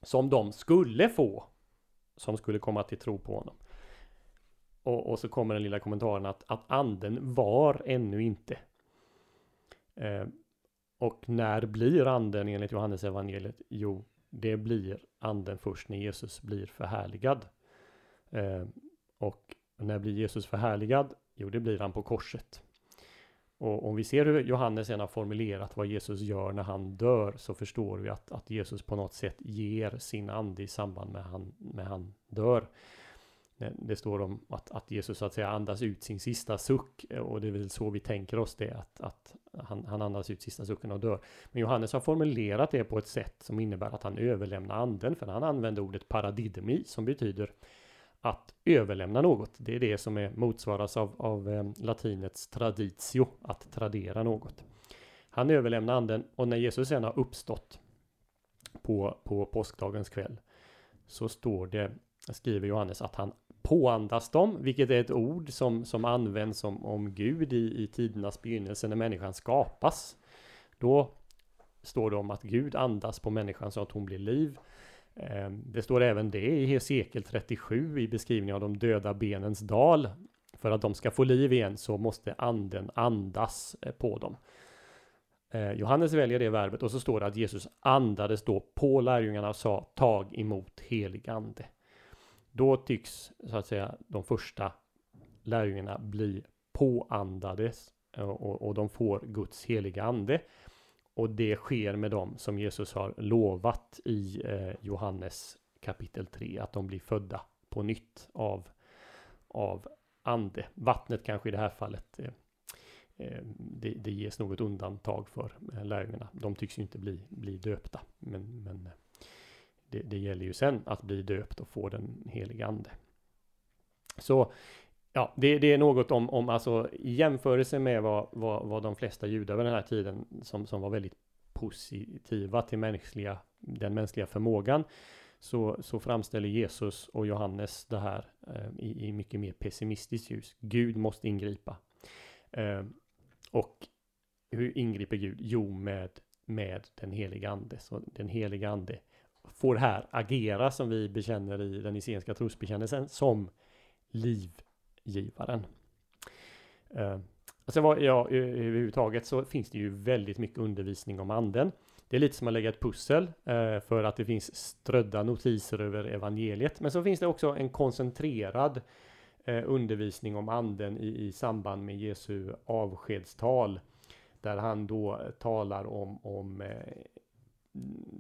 Som de skulle få. Som skulle komma till tro på honom. Och, och så kommer den lilla kommentaren att, att anden var ännu inte. Eh, och när blir anden enligt Johannes evangeliet? Jo, det blir anden först när Jesus blir förhärligad. Eh, och när blir Jesus förhärligad? Jo, det blir han på korset. Och om vi ser hur Johannes sen har formulerat vad Jesus gör när han dör så förstår vi att, att Jesus på något sätt ger sin ande i samband med han, med han dör. Det står om att, att Jesus så att säga andas ut sin sista suck och det är väl så vi tänker oss det att, att han, han andas ut sista sucken och dör. Men Johannes har formulerat det på ett sätt som innebär att han överlämnar anden för han använder ordet paradidemi som betyder att överlämna något. Det är det som är, motsvaras av, av eh, latinets traditio, att tradera något. Han överlämnar anden och när Jesus sen har uppstått på, på påskdagens kväll så står det, skriver Johannes, att han påandas dem, vilket är ett ord som, som används om, om Gud i, i tidernas begynnelse när människan skapas. Då står det om att Gud andas på människan så att hon blir liv. Ehm, det står även det i Hesekiel 37 i beskrivningen av de döda benens dal. För att de ska få liv igen så måste anden andas eh, på dem. Ehm, Johannes väljer det verbet och så står det att Jesus andades då på lärjungarna och sa tag emot helig ande. Då tycks så att säga de första lärjungarna bli påandades eh, och, och de får Guds heliga ande. Och det sker med dem som Jesus har lovat i eh, Johannes kapitel 3, att de blir födda på nytt av, av ande. Vattnet kanske i det här fallet eh, eh, det, det ges något undantag för eh, lärjungarna. De tycks ju inte bli, bli döpta. Men, men eh, det, det gäller ju sen att bli döpt och få den heliga ande. Så Ja, det, det, är något om, om alltså i jämförelse med vad, vad, vad de flesta judar vid den här tiden som, som var väldigt positiva till mänskliga, den mänskliga förmågan så, så framställer Jesus och Johannes det här eh, i, i, mycket mer pessimistiskt ljus. Gud måste ingripa. Eh, och hur ingriper Gud? Jo, med, med den heliga ande. Så den heliga ande får här agera som vi bekänner i den isenska trosbekännelsen som liv givaren. Eh, alltså vad, ja, överhuvudtaget så finns det ju väldigt mycket undervisning om anden. Det är lite som att lägga ett pussel eh, för att det finns strödda notiser över evangeliet. Men så finns det också en koncentrerad eh, undervisning om anden i, i samband med Jesu avskedstal. Där han då talar om, om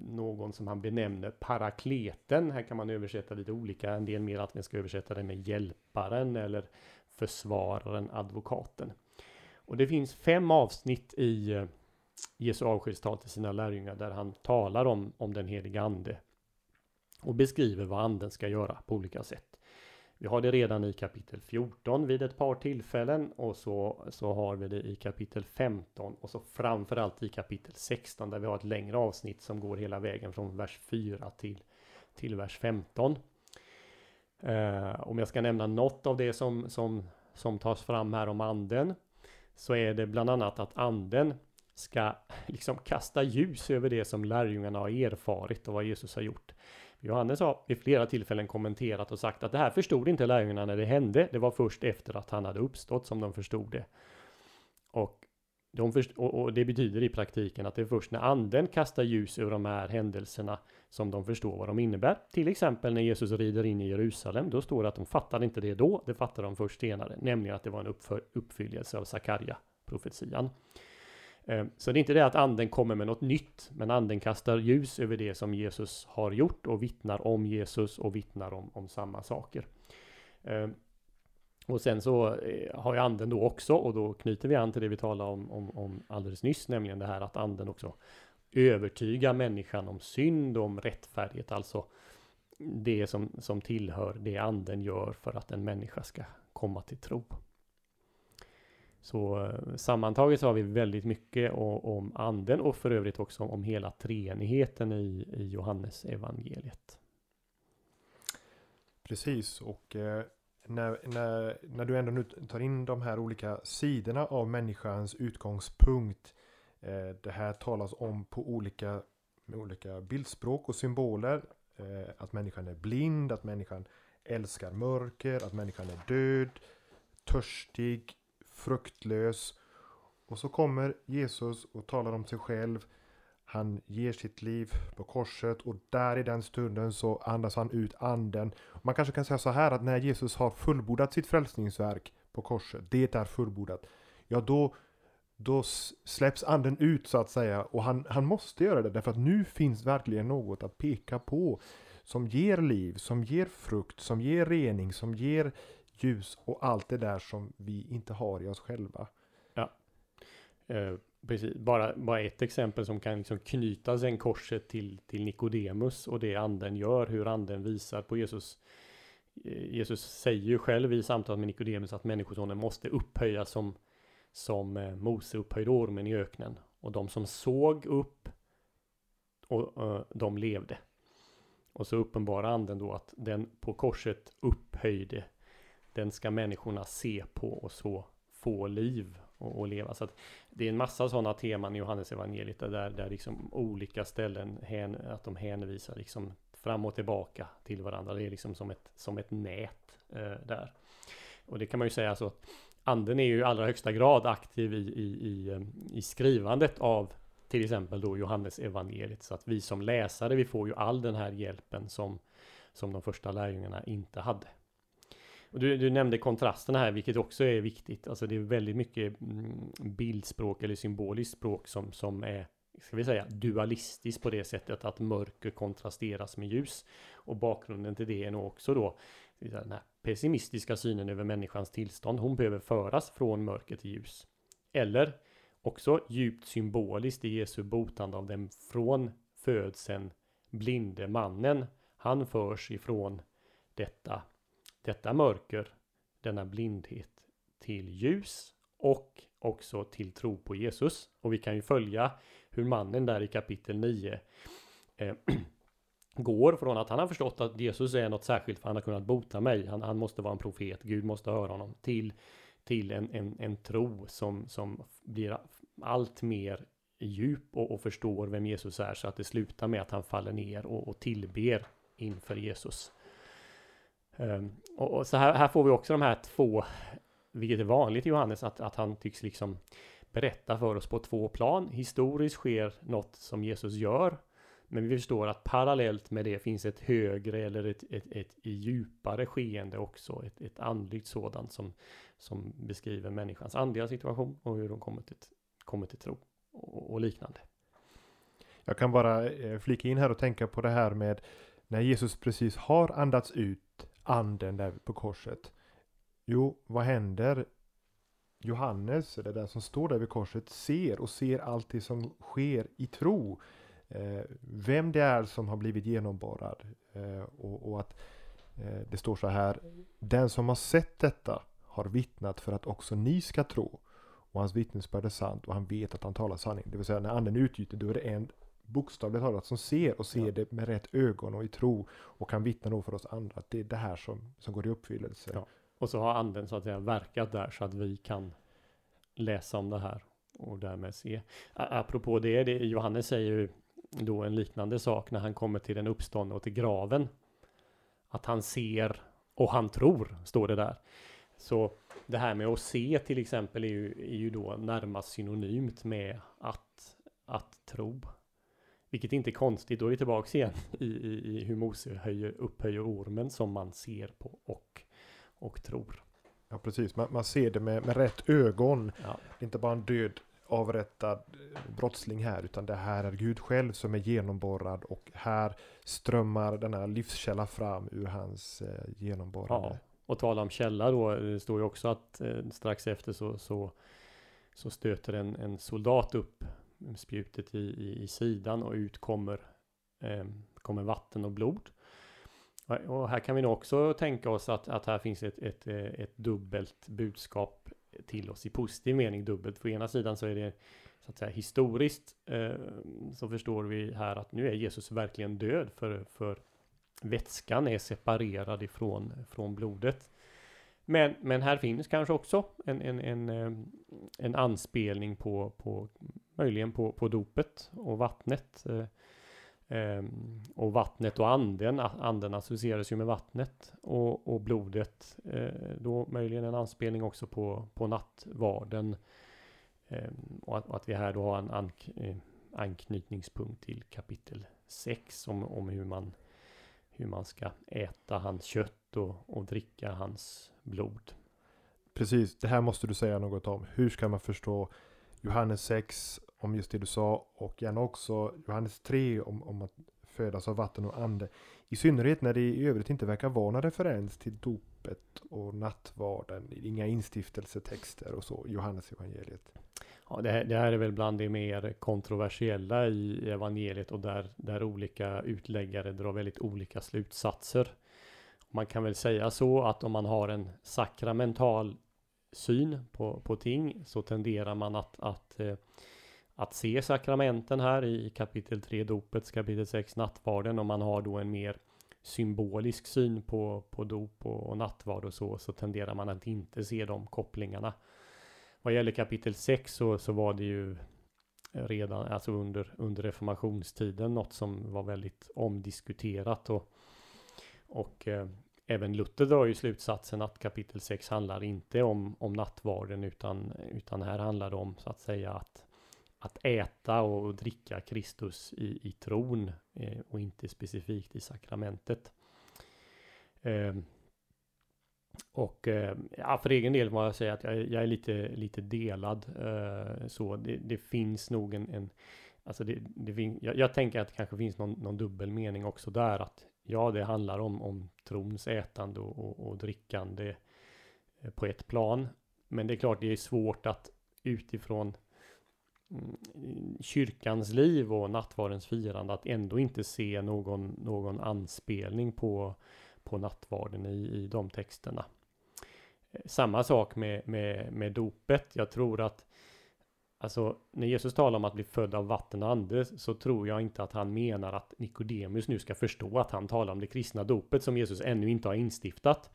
någon som han benämner parakleten. Här kan man översätta lite olika. En del mer att man ska översätta det med hjälparen eller försvararen, advokaten. Och det finns fem avsnitt i eh, Jesu avskedstal till sina lärjungar där han talar om, om den heliga ande och beskriver vad anden ska göra på olika sätt. Vi har det redan i kapitel 14 vid ett par tillfällen och så, så har vi det i kapitel 15 och så framförallt i kapitel 16 där vi har ett längre avsnitt som går hela vägen från vers 4 till, till vers 15. Eh, om jag ska nämna något av det som, som, som tas fram här om anden så är det bland annat att anden ska liksom kasta ljus över det som lärjungarna har erfarit och vad Jesus har gjort. Johannes har vid flera tillfällen kommenterat och sagt att det här förstod inte lärjungarna när det hände. Det var först efter att han hade uppstått som de förstod det. Och, de först och, och det betyder i praktiken att det är först när anden kastar ljus över de här händelserna som de förstår vad de innebär. Till exempel när Jesus rider in i Jerusalem. Då står det att de fattade inte det då. Det fattade de först senare. Nämligen att det var en uppfyllelse av Sakarja profetian. Eh, så det är inte det att anden kommer med något nytt, men anden kastar ljus över det som Jesus har gjort och vittnar om Jesus och vittnar om, om samma saker. Eh, och sen så eh, har ju anden då också, och då knyter vi an till det vi talade om, om, om alldeles nyss, nämligen det här att anden också övertygar människan om synd och om rättfärdighet, alltså det som, som tillhör det anden gör för att en människa ska komma till tro. Så eh, sammantaget så har vi väldigt mycket om anden och för övrigt också om hela treenigheten i, i Johannes evangeliet. Precis, och eh, när, när, när du ändå nu tar in de här olika sidorna av människans utgångspunkt. Eh, det här talas om på olika, med olika bildspråk och symboler. Eh, att människan är blind, att människan älskar mörker, att människan är död, törstig, fruktlös. Och så kommer Jesus och talar om sig själv. Han ger sitt liv på korset och där i den stunden så andas han ut anden. Man kanske kan säga så här att när Jesus har fullbordat sitt frälsningsverk på korset, det är fullbordat. Ja, då, då släpps anden ut så att säga och han, han måste göra det därför att nu finns verkligen något att peka på som ger liv, som ger frukt, som ger rening, som ger ljus och allt det där som vi inte har i oss själva. Eh, precis, bara, bara ett exempel som kan liksom knyta sen korset till, till Nikodemus och det anden gör, hur anden visar på Jesus. Eh, Jesus säger ju själv i samtalet med Nikodemus att människosonen måste upphöjas som, som eh, Mose upphöjde ormen i öknen. Och de som såg upp och eh, de levde. Och så uppenbarar anden då att den på korset upphöjde den ska människorna se på och så få liv och, och leva. Så att det är en massa sådana teman i Johannes evangeliet där, där liksom olika ställen hän, att de hänvisar liksom fram och tillbaka till varandra. Det är liksom som ett, som ett nät eh, där. Och det kan man ju säga så att anden är ju i allra högsta grad aktiv i, i, i, eh, i skrivandet av till exempel då Johannes evangeliet så att vi som läsare vi får ju all den här hjälpen som, som de första lärjungarna inte hade. Och du, du nämnde kontrasterna här, vilket också är viktigt. Alltså det är väldigt mycket mm, bildspråk eller symboliskt språk som, som är, ska vi säga, dualistiskt på det sättet att mörker kontrasteras med ljus. Och bakgrunden till det är nog också då den här pessimistiska synen över människans tillstånd. Hon behöver föras från mörker till ljus. Eller också djupt symboliskt i Jesu botande av den från födseln blinde mannen. Han förs ifrån detta detta mörker, denna blindhet till ljus och också till tro på Jesus. Och vi kan ju följa hur mannen där i kapitel 9 eh, går från att han har förstått att Jesus är något särskilt för han har kunnat bota mig. Han, han måste vara en profet, Gud måste höra honom. Till, till en, en, en tro som, som blir allt mer djup och, och förstår vem Jesus är så att det slutar med att han faller ner och, och tillber inför Jesus. Um, och, och, så här, här får vi också de här två, vilket är vanligt i Johannes, att, att han tycks liksom berätta för oss på två plan. Historiskt sker något som Jesus gör, men vi förstår att parallellt med det finns ett högre eller ett, ett, ett djupare skeende också, ett, ett andligt sådant som, som beskriver människans andliga situation och hur de kommer till, kommer till tro och, och liknande. Jag kan bara eh, flika in här och tänka på det här med när Jesus precis har andats ut anden där på korset. Jo, vad händer? Johannes, eller den som står där vid korset, ser och ser allt det som sker i tro. Eh, vem det är som har blivit genomborrad. Eh, och, och, att eh, det står så här. Den som har sett detta har vittnat för att också ni ska tro. Och hans vittnesbörd är sant och han vet att han talar sanning. Det vill säga när anden är utgjuten då är det en bokstavligt talat som ser och ser ja. det med rätt ögon och i tro och kan vittna då för oss andra att det är det här som, som går i uppfyllelse. Ja. Och så har anden så att säga verkat där så att vi kan läsa om det här och därmed se. Apropå det, det Johannes säger ju då en liknande sak när han kommer till den uppståndne och till graven. Att han ser och han tror, står det där. Så det här med att se till exempel är ju, är ju då närmast synonymt med att, att tro. Vilket inte är konstigt, då är vi tillbaka igen i, i, i hur Mose höjer, upphöjer ormen som man ser på och, och tror. Ja precis, man, man ser det med, med rätt ögon. Ja. Inte bara en död avrättad brottsling här utan det här är Gud själv som är genomborrad och här strömmar denna livskälla fram ur hans eh, genomborrade. Ja, och tala om källa då, det står ju också att eh, strax efter så, så, så stöter en, en soldat upp spjutet i, i, i sidan och ut kommer, eh, kommer vatten och blod. Och här kan vi nog också tänka oss att, att här finns ett, ett, eh, ett dubbelt budskap till oss i positiv mening dubbelt. För ena sidan så är det så att säga historiskt eh, så förstår vi här att nu är Jesus verkligen död för, för vätskan är separerad ifrån från blodet. Men, men här finns kanske också en, en, en, eh, en anspelning på, på möjligen på, på dopet och vattnet. Eh, ehm, och vattnet och anden, anden associeras ju med vattnet och, och blodet. Eh, då möjligen en anspelning också på, på nattvarden. Ehm, och att, och, att, vi här då har en ank, eh, anknytningspunkt till kapitel 6 om, om hur man hur man ska äta hans kött och, och dricka hans blod. Precis, det här måste du säga något om. Hur ska man förstå Johannes 6 om just det du sa och gärna också Johannes 3 om, om att födas av vatten och ande. I synnerhet när det i övrigt inte verkar vara någon referens till dopet och nattvarden. Inga instiftelsetexter och så i Johannes evangeliet. Ja, det, här, det här är väl bland det mer kontroversiella i evangeliet och där, där olika utläggare drar väldigt olika slutsatser. Man kan väl säga så att om man har en sakramental syn på, på ting så tenderar man att, att, eh, att se sakramenten här i kapitel 3 dopet, kapitel 6 nattvarden. Om man har då en mer symbolisk syn på, på dop och, och nattvard och så, så tenderar man att inte se de kopplingarna. Vad gäller kapitel 6 så, så var det ju redan alltså under, under reformationstiden något som var väldigt omdiskuterat och, och eh, även Luther drar ju slutsatsen att kapitel 6 handlar inte om, om nattvarden utan, utan här handlar det om så att säga att, att äta och dricka Kristus i, i tron eh, och inte specifikt i sakramentet. Eh, och eh, ja, för egen del må jag säga att jag, jag är lite, lite delad. Eh, så det, det, finns nog en, en Alltså det, det, jag, jag, tänker att det kanske finns någon, någon dubbel mening också där att ja, det handlar om, om trons ätande och, och, och drickande eh, på ett plan. Men det är klart, det är svårt att utifrån mm, kyrkans liv och nattvardens firande att ändå inte se någon, någon anspelning på på nattvarden i, i de texterna. Eh, samma sak med, med, med dopet. Jag tror att Alltså när Jesus talar om att bli född av vatten och ande så tror jag inte att han menar att Nikodemus nu ska förstå att han talar om det kristna dopet som Jesus ännu inte har instiftat.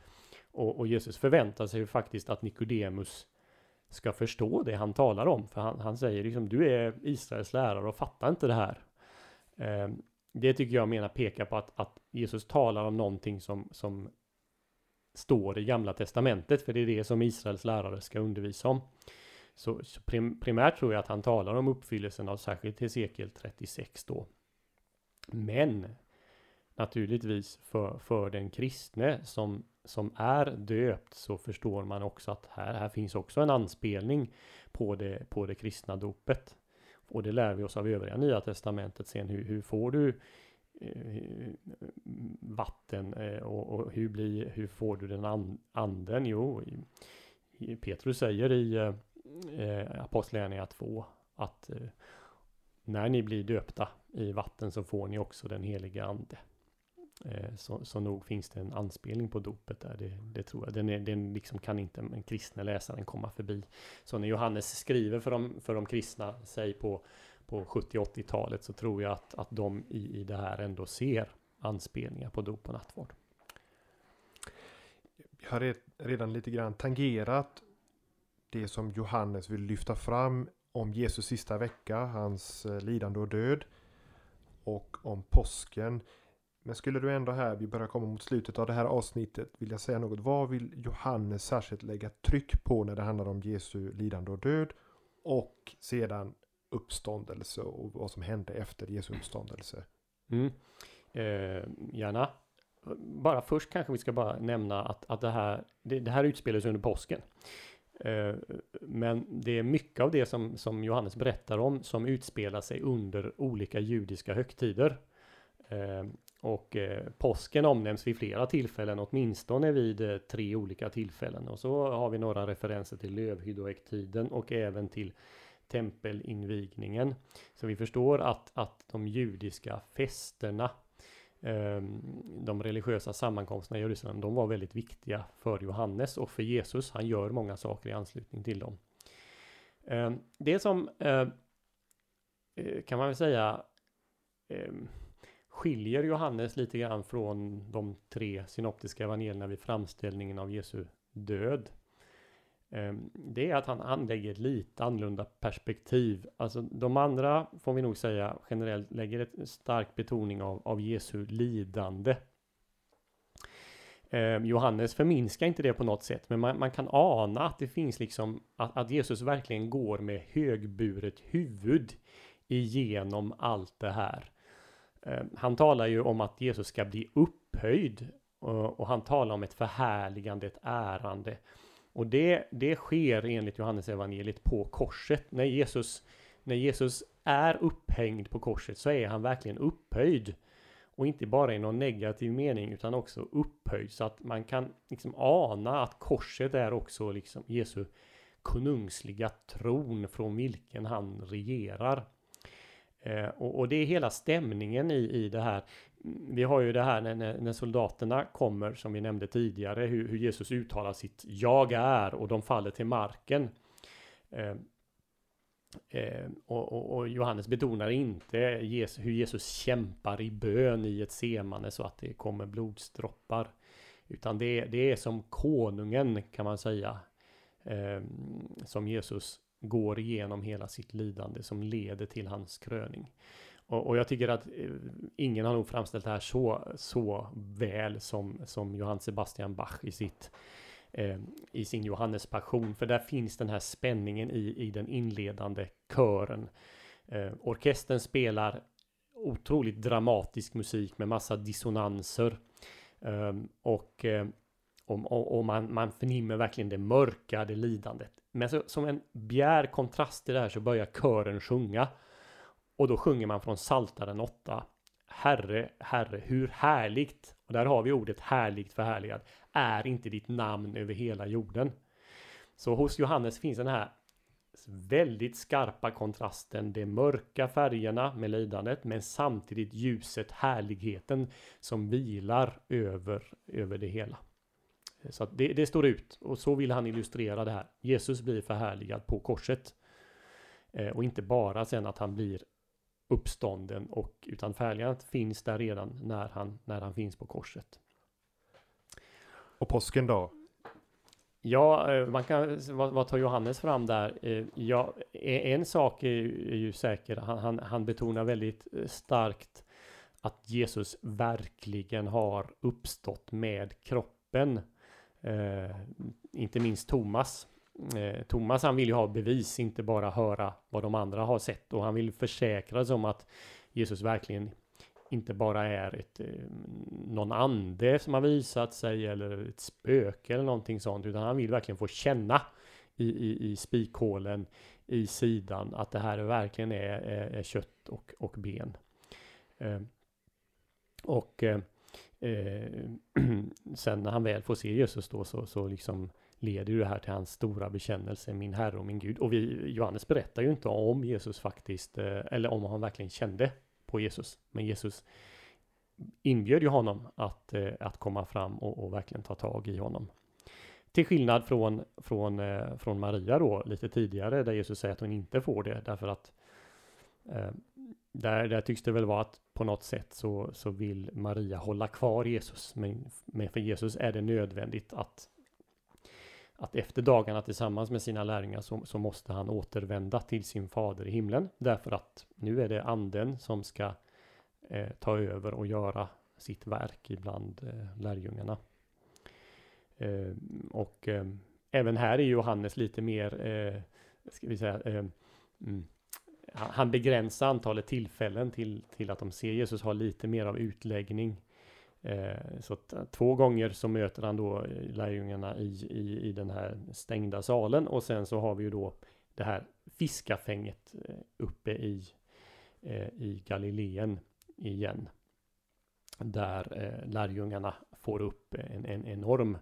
Och, och Jesus förväntar sig ju faktiskt att Nikodemus ska förstå det han talar om. För han, han säger liksom du är Israels lärare och fattar inte det här. Um, det tycker jag menar pekar på att, att Jesus talar om någonting som, som står i gamla testamentet, för det är det som Israels lärare ska undervisa om. Så, så prim, primärt tror jag att han talar om uppfyllelsen av särskilt Hesekiel 36 då. Men naturligtvis för, för den kristne som, som är döpt så förstår man också att här, här finns också en anspelning på det, på det kristna dopet. Och det lär vi oss av övriga nya testamentet sen. Hur, hur får du eh, vatten eh, och, och, hur, blir, hur får du den and, anden? Jo, i, i Petrus säger i eh, Eh, apostlagärningarna 2 att eh, när ni blir döpta i vatten så får ni också den heliga ande. Eh, så, så nog finns det en anspelning på dopet där, det, det tror jag. Den, är, den liksom kan inte en kristne läsaren komma förbi. Så när Johannes skriver för de, för de kristna, säg på, på 70-80-talet, så tror jag att, att de i, i det här ändå ser anspelningar på dop och nattvard. Jag har redan lite grann tangerat det som Johannes vill lyfta fram om Jesus sista vecka, hans eh, lidande och död och om påsken. Men skulle du ändå här, vi börjar komma mot slutet av det här avsnittet, vilja säga något. Vad vill Johannes särskilt lägga tryck på när det handlar om Jesu lidande och död? Och sedan uppståndelse och vad som hände efter Jesu uppståndelse. Mm. Eh, gärna. Bara först kanske vi ska bara nämna att, att det, här, det, det här utspelas under påsken. Eh, men det är mycket av det som, som Johannes berättar om som utspelar sig under olika judiska högtider. Eh, och eh, påsken omnämns vid flera tillfällen, åtminstone vid tre olika tillfällen. Och så har vi några referenser till lövhyddohögtiden och även till tempelinvigningen. Så vi förstår att, att de judiska festerna Ehm, de religiösa sammankomsterna i Jerusalem, de var väldigt viktiga för Johannes och för Jesus. Han gör många saker i anslutning till dem. Ehm, det som eh, eh, kan man väl säga ehm, skiljer Johannes lite grann från de tre synoptiska evangelierna vid framställningen av Jesu död Ehm, det är att han anlägger ett lite annorlunda perspektiv. Alltså de andra får vi nog säga generellt lägger ett stark betoning av, av Jesu lidande. Eh, Johannes förminskar inte det på något sätt, men man, man kan ana att det finns liksom att, att, Jesus verkligen går med högburet huvud igenom allt det här. Eh, han talar ju om att Jesus ska bli upphöjd och, och han talar om ett förhärligande, ett ärande. Och det, det sker enligt Johannes evangeliet på korset. När Jesus, när Jesus är upphängd på korset så är han verkligen upphöjd. Och inte bara i någon negativ mening utan också upphöjd så att man kan liksom ana att korset är också liksom Jesu konungsliga tron från vilken han regerar. Eh, och, och, det är hela stämningen i, i det här vi har ju det här när, när, soldaterna kommer, som vi nämnde tidigare, hur, hur, Jesus uttalar sitt Jag är och de faller till marken. Eh, eh, och, och, och, Johannes betonar inte Jesus, hur Jesus kämpar i bön i ett semane så att det kommer blodsdroppar. Utan det, det är som konungen kan man säga. Eh, som Jesus går igenom hela sitt lidande som leder till hans kröning. Och, och, jag tycker att eh, ingen har nog framställt det här så, så väl som, som Johann Sebastian Bach i sitt eh, i sin Johannes passion. För där finns den här spänningen i, i den inledande kören. Eh, orkestern spelar otroligt dramatisk musik med massa dissonanser. Um, och eh, och, och, man, man förnimmer verkligen det mörka, det lidandet. Men så, som en bjär kontrast till det här så börjar kören sjunga. Och då sjunger man från Saltaren 8. Herre, Herre, hur härligt, och där har vi ordet härligt förhärligad, är inte ditt namn över hela jorden. Så hos Johannes finns den här väldigt skarpa kontrasten, de mörka färgerna med lidandet, men samtidigt ljuset, härligheten som vilar över, över det hela. Så att det, det står ut och så vill han illustrera det här. Jesus blir förhärligad på korset. Eh, och inte bara sen att han blir uppstånden och utan färdigandet finns där redan när han, när han finns på korset. Och påsken då? Ja, eh, man kan, vad, vad tar Johannes fram där? Eh, ja, en sak är ju, är ju säker. Han, han, han, betonar väldigt eh, starkt att Jesus verkligen har uppstått med kroppen. Eh, inte minst Thomas eh, Thomas han vill ju ha bevis, inte bara höra vad de andra har sett och han vill försäkra sig om att Jesus verkligen inte bara är ett, eh, någon ande som har visat sig eller ett spöke eller någonting sånt utan han vill verkligen få känna i, i, i spikhålen i sidan att det här verkligen är, är, är kött och, och ben. Eh, och eh, eh sen när han väl får se Jesus då så, så liksom leder ju det här till hans stora bekännelse, min Herre och min Gud. Och vi, Johannes berättar ju inte om Jesus faktiskt, eh, eller om han verkligen kände på Jesus. Men Jesus inbjöd ju honom att, eh, att komma fram och, och verkligen ta tag i honom. Till skillnad från, från, eh, från Maria då, lite tidigare, där Jesus säger att hon inte får det, därför att där, där tycks det väl vara att på något sätt så, så vill Maria hålla kvar Jesus. Men, men för Jesus är det nödvändigt att att efter dagarna tillsammans med sina lärjungar så, så, måste han återvända till sin fader i himlen. Därför att nu är det anden som ska eh, ta över och göra sitt verk ibland eh, lärjungarna. Eh, och eh, även här är Johannes lite mer, eh, ska vi säga, eh, mm, han begränsar antalet tillfällen till, till att de ser Jesus ha lite mer av utläggning Eh, så två gånger så möter han då eh, lärjungarna i, i, i den här stängda salen och sen så har vi ju då det här fiskafänget eh, uppe i, i Galileen igen. Där lärjungarna får upp en, en enorm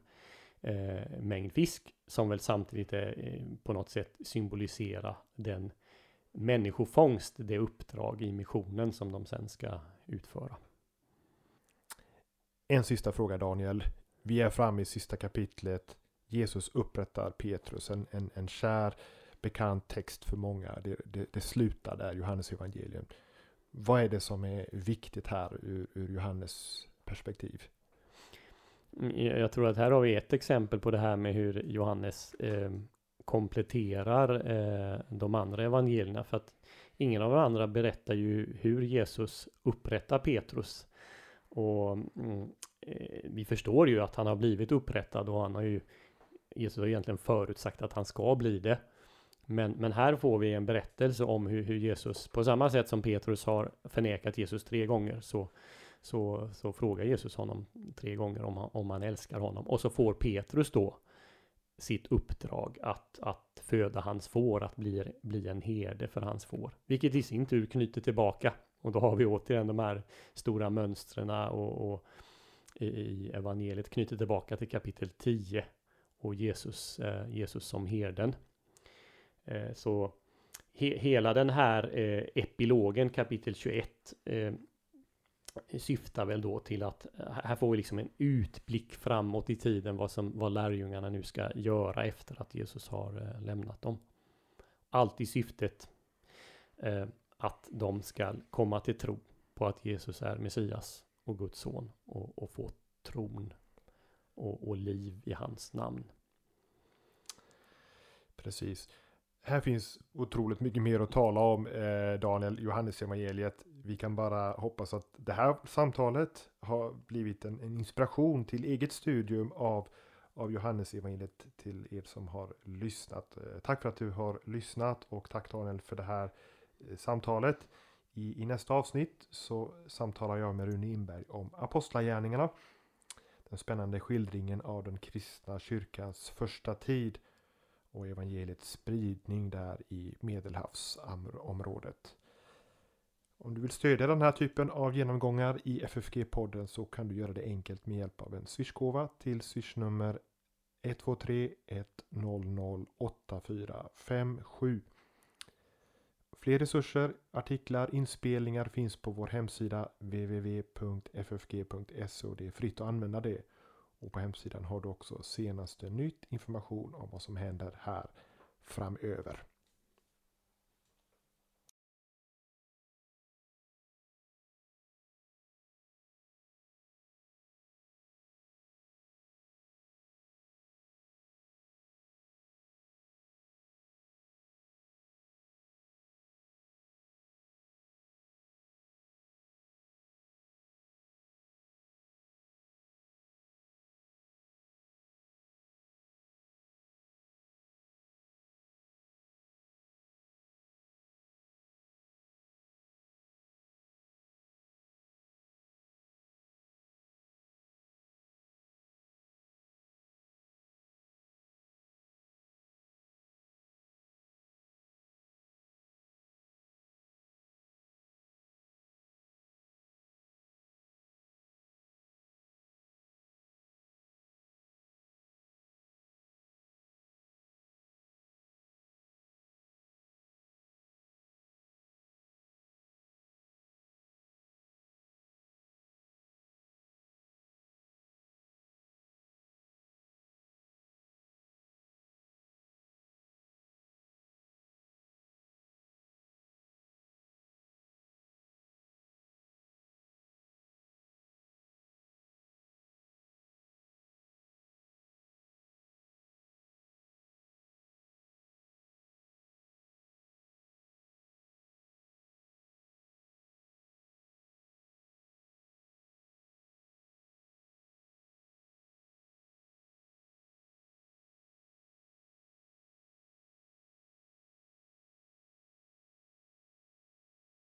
mängd fisk som väl samtidigt är, på något sätt symboliserar den människofångst, det uppdrag i missionen som de sen ska utföra. En sista fråga Daniel. Vi är framme i sista kapitlet. Jesus upprättar Petrus, en, en, en kär bekant text för många. Det, det, det slutar där, Johannes evangelium. Vad är det som är viktigt här ur, ur Johannes perspektiv? Mm, jag tror att här har vi ett exempel på det här med hur Johannes eh, kompletterar eh, de andra evangelierna. För att ingen av de andra berättar ju hur Jesus upprättar Petrus. Och mm, eh, vi förstår ju att han har blivit upprättad och han har ju Jesus har egentligen förutsagt att han ska bli det. Men, men här får vi en berättelse om hur, hur, Jesus, på samma sätt som Petrus har förnekat Jesus tre gånger, så, så, så frågar Jesus honom tre gånger om han, om han älskar honom. Och så får Petrus då sitt uppdrag att, att föda hans får, att bli, bli en herde för hans får. Vilket i sin tur knyter tillbaka och då har vi återigen de här stora mönstren och, och i evangeliet knyter tillbaka till kapitel 10 och Jesus, eh, Jesus som herden. Eh, så he, hela den här eh, epilogen kapitel 21 eh, syftar väl då till att eh, här får vi liksom en utblick framåt i tiden vad som vad lärjungarna nu ska göra efter att Jesus har eh, lämnat dem. Allt i syftet eh, att de ska komma till tro på att Jesus är Messias och Guds son och, och få tron och, och, liv i hans namn. Precis. Här finns otroligt mycket mer att tala om eh, Daniel, Johannes evangeliet. Vi kan bara hoppas att det här samtalet har blivit en, en inspiration till eget studium av, av Johannes evangeliet till er som har lyssnat. Eh, tack för att du har lyssnat och tack Daniel för det här Eh, Eh, samtalet. I, I, nästa avsnitt så samtalar jag med Rune Inberg om Apostlagärningarna. Den spännande skildringen av den kristna kyrkans första tid och evangeliets spridning där i Medelhavsområdet. Om du vill stödja den här typen av genomgångar i FFG-podden så kan du göra det enkelt med hjälp av en swishgåva till swishnummer 123 100 8457. Fler resurser, artiklar, inspelningar finns på vår hemsida www.ffg.se och det är fritt att använda det. Och på hemsidan har du också senaste nytt information om vad som händer här framöver.